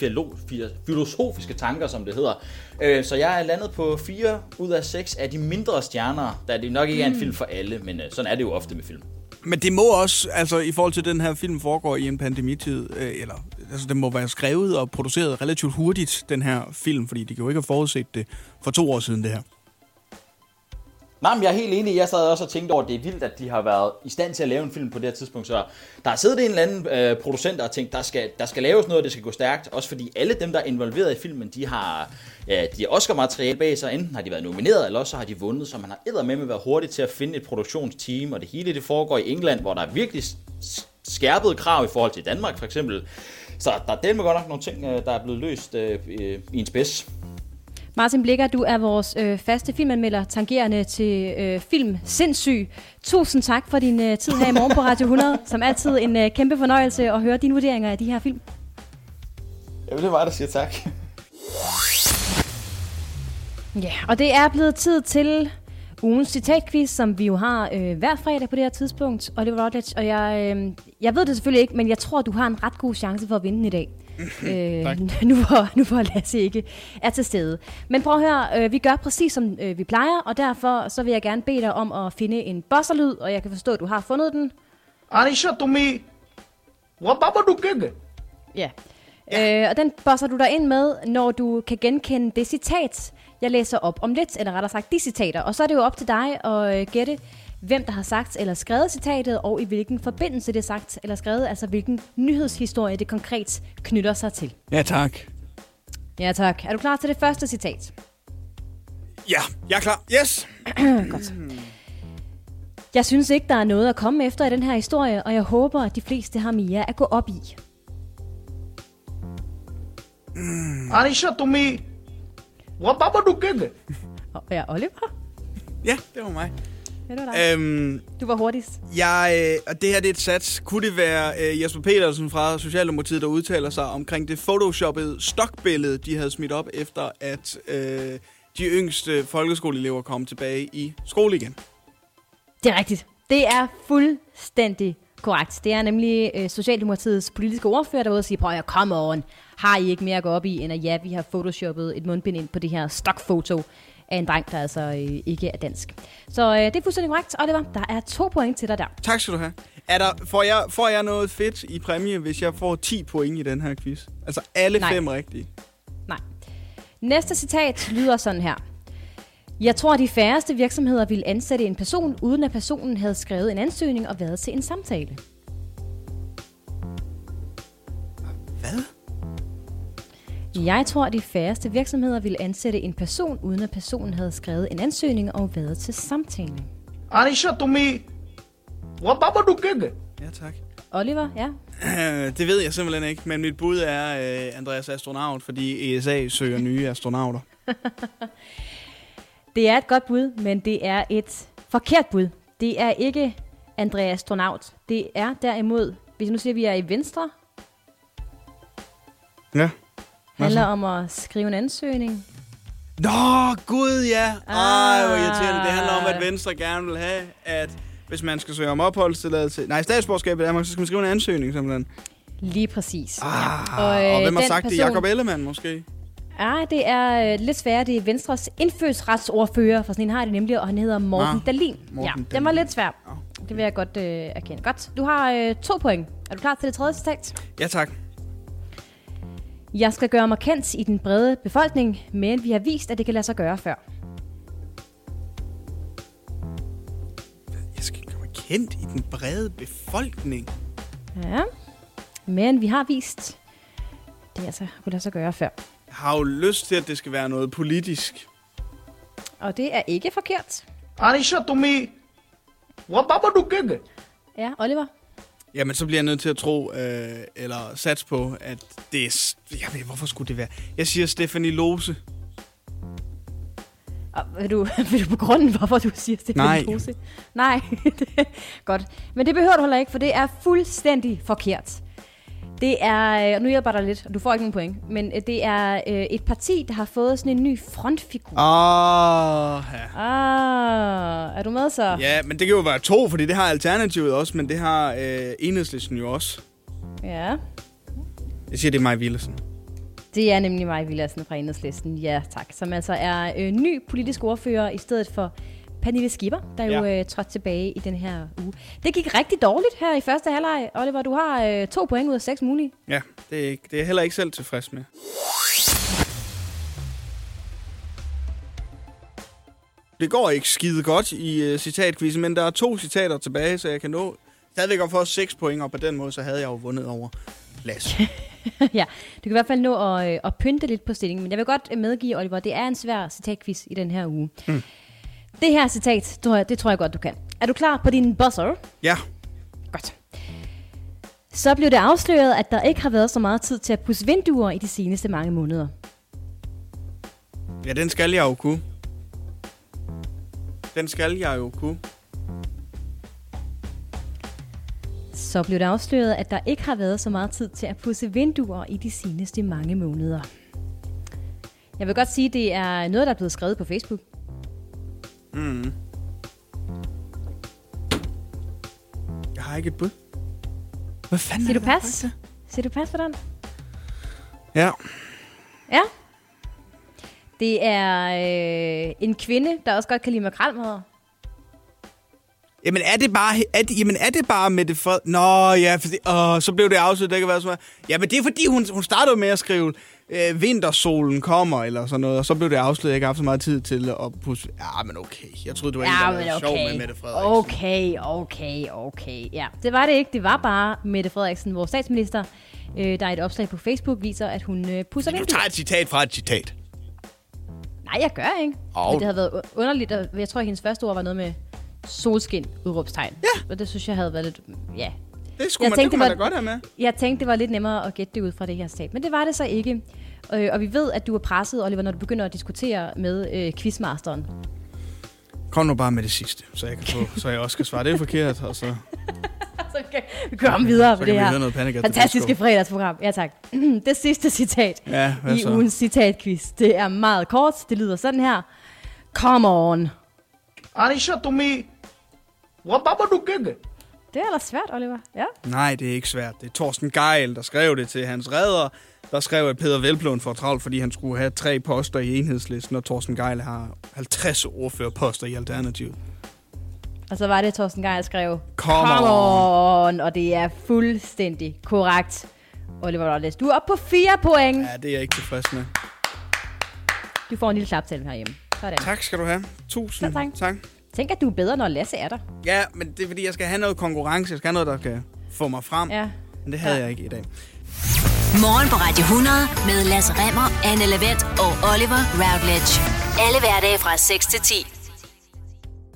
filosofiske tanker, som det hedder. Øh, så jeg er landet på 4 ud af 6 af de mindre stjerner, da det nok ikke er en Mm. film for alle, men øh, sådan er det jo ofte med film. Men det må også, altså i forhold til den her film foregår i en pandemitid, øh, eller altså det må være skrevet og produceret relativt hurtigt, den her film, fordi de kan jo ikke have forudset det for to år siden, det her. Nej, men jeg er helt enig. Jeg sad også og tænkte over, at det er vildt, at de har været i stand til at lave en film på det her tidspunkt. Så der har siddet en eller anden øh, producent og tænkt, der skal, der skal laves noget, det skal gå stærkt. Også fordi alle dem, der er involveret i filmen, de har, ja, de har Oscar-materiale bag sig. Enten har de været nomineret, eller også har de vundet. Så man har eddermame med være hurtigt til at finde et produktionsteam. Og det hele det foregår i England, hvor der er virkelig skærpede krav i forhold til Danmark for eksempel. Så der er delt med godt nok nogle ting, øh, der er blevet løst øh, i en spids. Martin Blikker, du er vores øh, faste filmanmelder, tangerende til øh, film Sindssyg. Tusind tak for din øh, tid her i morgen på Radio 100. Som altid en øh, kæmpe fornøjelse at høre dine vurderinger af de her film. Jamen, det var der siger tak. Ja, og det er blevet tid til ugens citatquiz, som vi jo har øh, hver fredag på det her tidspunkt. Og det var Routledge, og jeg, øh, jeg ved det selvfølgelig ikke, men jeg tror, du har en ret god chance for at vinde den i dag. øh, nu, hvor, nu hvor Lasse ikke er til stede. Men prøv at høre, øh, vi gør præcis som øh, vi plejer, og derfor så vil jeg gerne bede dig om at finde en bosserlyd, og jeg kan forstå, at du har fundet den. Anisha Tumi. Wababa du. Ja. ja. Øh, og den bosser du dig ind med, når du kan genkende det citat, jeg læser op om lidt, eller rettere sagt de citater. Og så er det jo op til dig at øh, gætte, hvem der har sagt eller skrevet citatet, og i hvilken forbindelse det er sagt eller skrevet, altså hvilken nyhedshistorie det konkret knytter sig til. Ja, tak. Ja tak. Er du klar til det første citat? Ja, jeg er klar. Yes! Godt. Jeg synes ikke, der er noget at komme efter i den her historie, og jeg håber, at de fleste har mere at gå op i. Anisha Tumi. Wababa du. Og ja, Oliver? Ja, det var mig. Ja, det var dig. Øhm, Du var hurtigst. jeg, øh, og det her det er et sats. Kunne det være øh, Jesper Petersen fra Socialdemokratiet, der udtaler sig omkring det photoshoppede stokbillede, de havde smidt op efter, at øh, de yngste folkeskoleelever kom tilbage i skole igen? Det er rigtigt. Det er fuldstændig korrekt. Det er nemlig øh, Socialdemokratiets politiske ordfører, der var ude og sige, prøv at come on, har I ikke mere at gå op i, end at ja, vi har photoshoppet et mundbind ind på det her stokfoto af en dreng, der altså øh, ikke er dansk. Så øh, det er fuldstændig korrekt, Oliver. Der er to point til dig der. Tak skal du have. Er der, får, jeg, får jeg noget fedt i præmie, hvis jeg får 10 point i den her quiz? Altså alle Nej. fem rigtige. Nej. Næste citat lyder sådan her. Jeg tror, de færreste virksomheder ville ansætte en person, uden at personen havde skrevet en ansøgning og været til en samtale. Hvad? Jeg tror, de færreste virksomheder ville ansætte en person, uden at personen havde skrevet en ansøgning og været til samtale. Anisha Tumi. Wababa du gægge. Ja, tak. Oliver, ja? Det ved jeg simpelthen ikke, men mit bud er øh, Andreas Astronaut, fordi ESA søger nye astronauter. Det er et godt bud, men det er et forkert bud. Det er ikke Andreas Astronaut. Det er derimod, hvis nu siger, at vi er i Venstre, Ja. Handler om at skrive en ansøgning. Nå, gud ja. Ej, hvor irriterende. Det handler om, Ah. at Venstre gerne vil have, at hvis man skal søge om opholdstilladelse, nej, statsborgerskab i Danmark, så skal man skrive en ansøgning simpelthen. Lige præcis. Ah, Og, og, øh, og hvem har den sagt det? person- Jakob Ellemann måske? Ja, det er øh, lidt svært. Det er Venstres indfødsretsordfører, for sådan en har det nemlig, og han hedder Morten Nå, Dalin. Morten ja, den var lidt svær. Det vil jeg godt øh, erkende. Godt. Du har øh, to point. Er du klar til det tredje citat? Ja, tak. Jeg skal gøre mig kendt i den brede befolkning, men vi har vist, at det kan lade sig gøre før. Jeg skal gøre mig kendt i den brede befolkning? Ja, men vi har vist, det altså kunne lade sig gøre før. Jeg har jo lyst til, at det skal være noget politisk. Og det er ikke forkert. Anisha, du me... Hvad du Ja, Oliver. Jamen, så bliver jeg nødt til at tro, øh, eller sats på, at det er... Jeg ved, hvorfor skulle det være? Jeg siger Stephanie Lose. Og vil du, vil du på grunden, hvorfor du siger det? Nej. Pose? Nej, godt. Men det behøver du heller ikke, for det er fuldstændig forkert. Det er, øh, og nu hjælper jeg dig lidt, og du får ikke nogen point, men øh, det er øh, et parti, der har fået sådan en ny frontfigur. Ah, ja. Ah, er du med så? Ja, men det kan jo være to, fordi det har Alternativet også, men det har øh, Enhedslisten jo også. Ja. Jeg siger, det er Maja Villersen. Det er nemlig mig, Villadsen fra Enhedslisten. Ja, tak. Som altså er øh, ny politisk ordfører i stedet for Pernille Skipper, der jo Ja. øh, trådte tilbage i den her uge. Det gik rigtig dårligt her i første halvleg. Oliver, du har øh, to point ud af seks mulige. Ja, det er, ikke, det er jeg heller ikke selv tilfreds med. Det går ikke skide godt i uh, citatquizzen, men der er to citater tilbage, så jeg kan nå stadigvæk at få 6 point, og på den måde, så havde jeg jo vundet over Lasse. ja, du kan i hvert fald nå at, øh, at pynte lidt på stillingen, men jeg vil godt øh, medgive, Oliver, det er en svær citatquiz i den her uge. Mm. Det her citat, tror jeg, det tror jeg godt, du kan. Er du klar på din buzzer? Ja. Godt. Så blev det afsløret, at der ikke har været så meget tid til at pusse vinduer i de seneste mange måneder. Ja, den skal jeg jo kunne. Den skal jeg jo kunne. Så blev det afsløret, at der ikke har været så meget tid til at pusse vinduer i de seneste mange måneder. Jeg vil godt sige, at det er noget, der er blevet skrevet på Facebook. Har ikke et bud. Hvad fanden Siger er du pas? Siger du pas for den? Ja. Ja. Det er øh, en kvinde, der også godt kan lide makrelmad. Jamen er det bare, er det, jamen er det bare Mette Fred... Nå ja, fordi, åh, så blev det afsluttet, det kan være sådan Jamen det er fordi, hun, hun startede med at skrive, øh, vintersolen kommer, eller sådan noget, og så blev det afsluttet, jeg ikke har haft så meget tid til at pusse... Ja, men okay. Jeg troede, du var Ja, en, der var sjov okay. med Mette Frederiksen. Okay, okay, okay. Ja, det var det ikke. Det var bare Mette Frederiksen, vores statsminister, øh, der i et opslag på Facebook viser, at hun øh, pusser Du vinduer. tager et citat fra et citat. Nej, jeg gør ikke. Åh. Men det havde været underligt, jeg tror, at hendes første ord var noget med solskin, udråbstegn. Ja. Og det synes jeg havde været lidt, ja. Det skulle jeg man, tænkte, det kunne det var, man da godt have med. Jeg tænkte, det var lidt nemmere at gætte det ud fra det her stat, men det var det så ikke. Øh, og vi ved, at du er presset, Oliver, når du begynder at diskutere med øh, quizmasteren. Kom nu bare med det sidste, så jeg, kan få, så jeg også kan svare det er forkert. Og så så kan vi komme okay, videre på det her noget panik fantastiske fredagsprogram. Ja tak. Det sidste citat ja, i så? ugens citatquiz. Det er meget kort. Det lyder sådan her. Come on. Anisha, to me. Hvad babber du gægge? Det er ellers svært, Oliver. Ja. Nej, det er ikke svært. Det er Torsten Geil, der skrev det til hans redder. Der skrev, at Peter Velblom får travlt, fordi han skulle have tre poster i enhedslisten, og Torsten Geil har 50 ordførerposter i Alternativet. Og så var det, Torsten Geil skrev, Come Come on. Og det er fuldstændig korrekt. Oliver Robles, du er oppe på fire point. Ja, det er jeg ikke tilfreds med. Du får en lille klap til herhjemme. Sådan. Tak skal du have. Tusind tak. tak. Tænk, at du er bedre, når Lasse er der. Ja, men det er fordi, jeg skal have noget konkurrence. Jeg skal have noget, der kan få mig frem. Ja. Men det havde Ja. jeg ikke i dag. Morgen på Radio 100 med Lasse Remmer, Anne Lavendt og Oliver Routledge. Alle hverdage fra 6 til 10.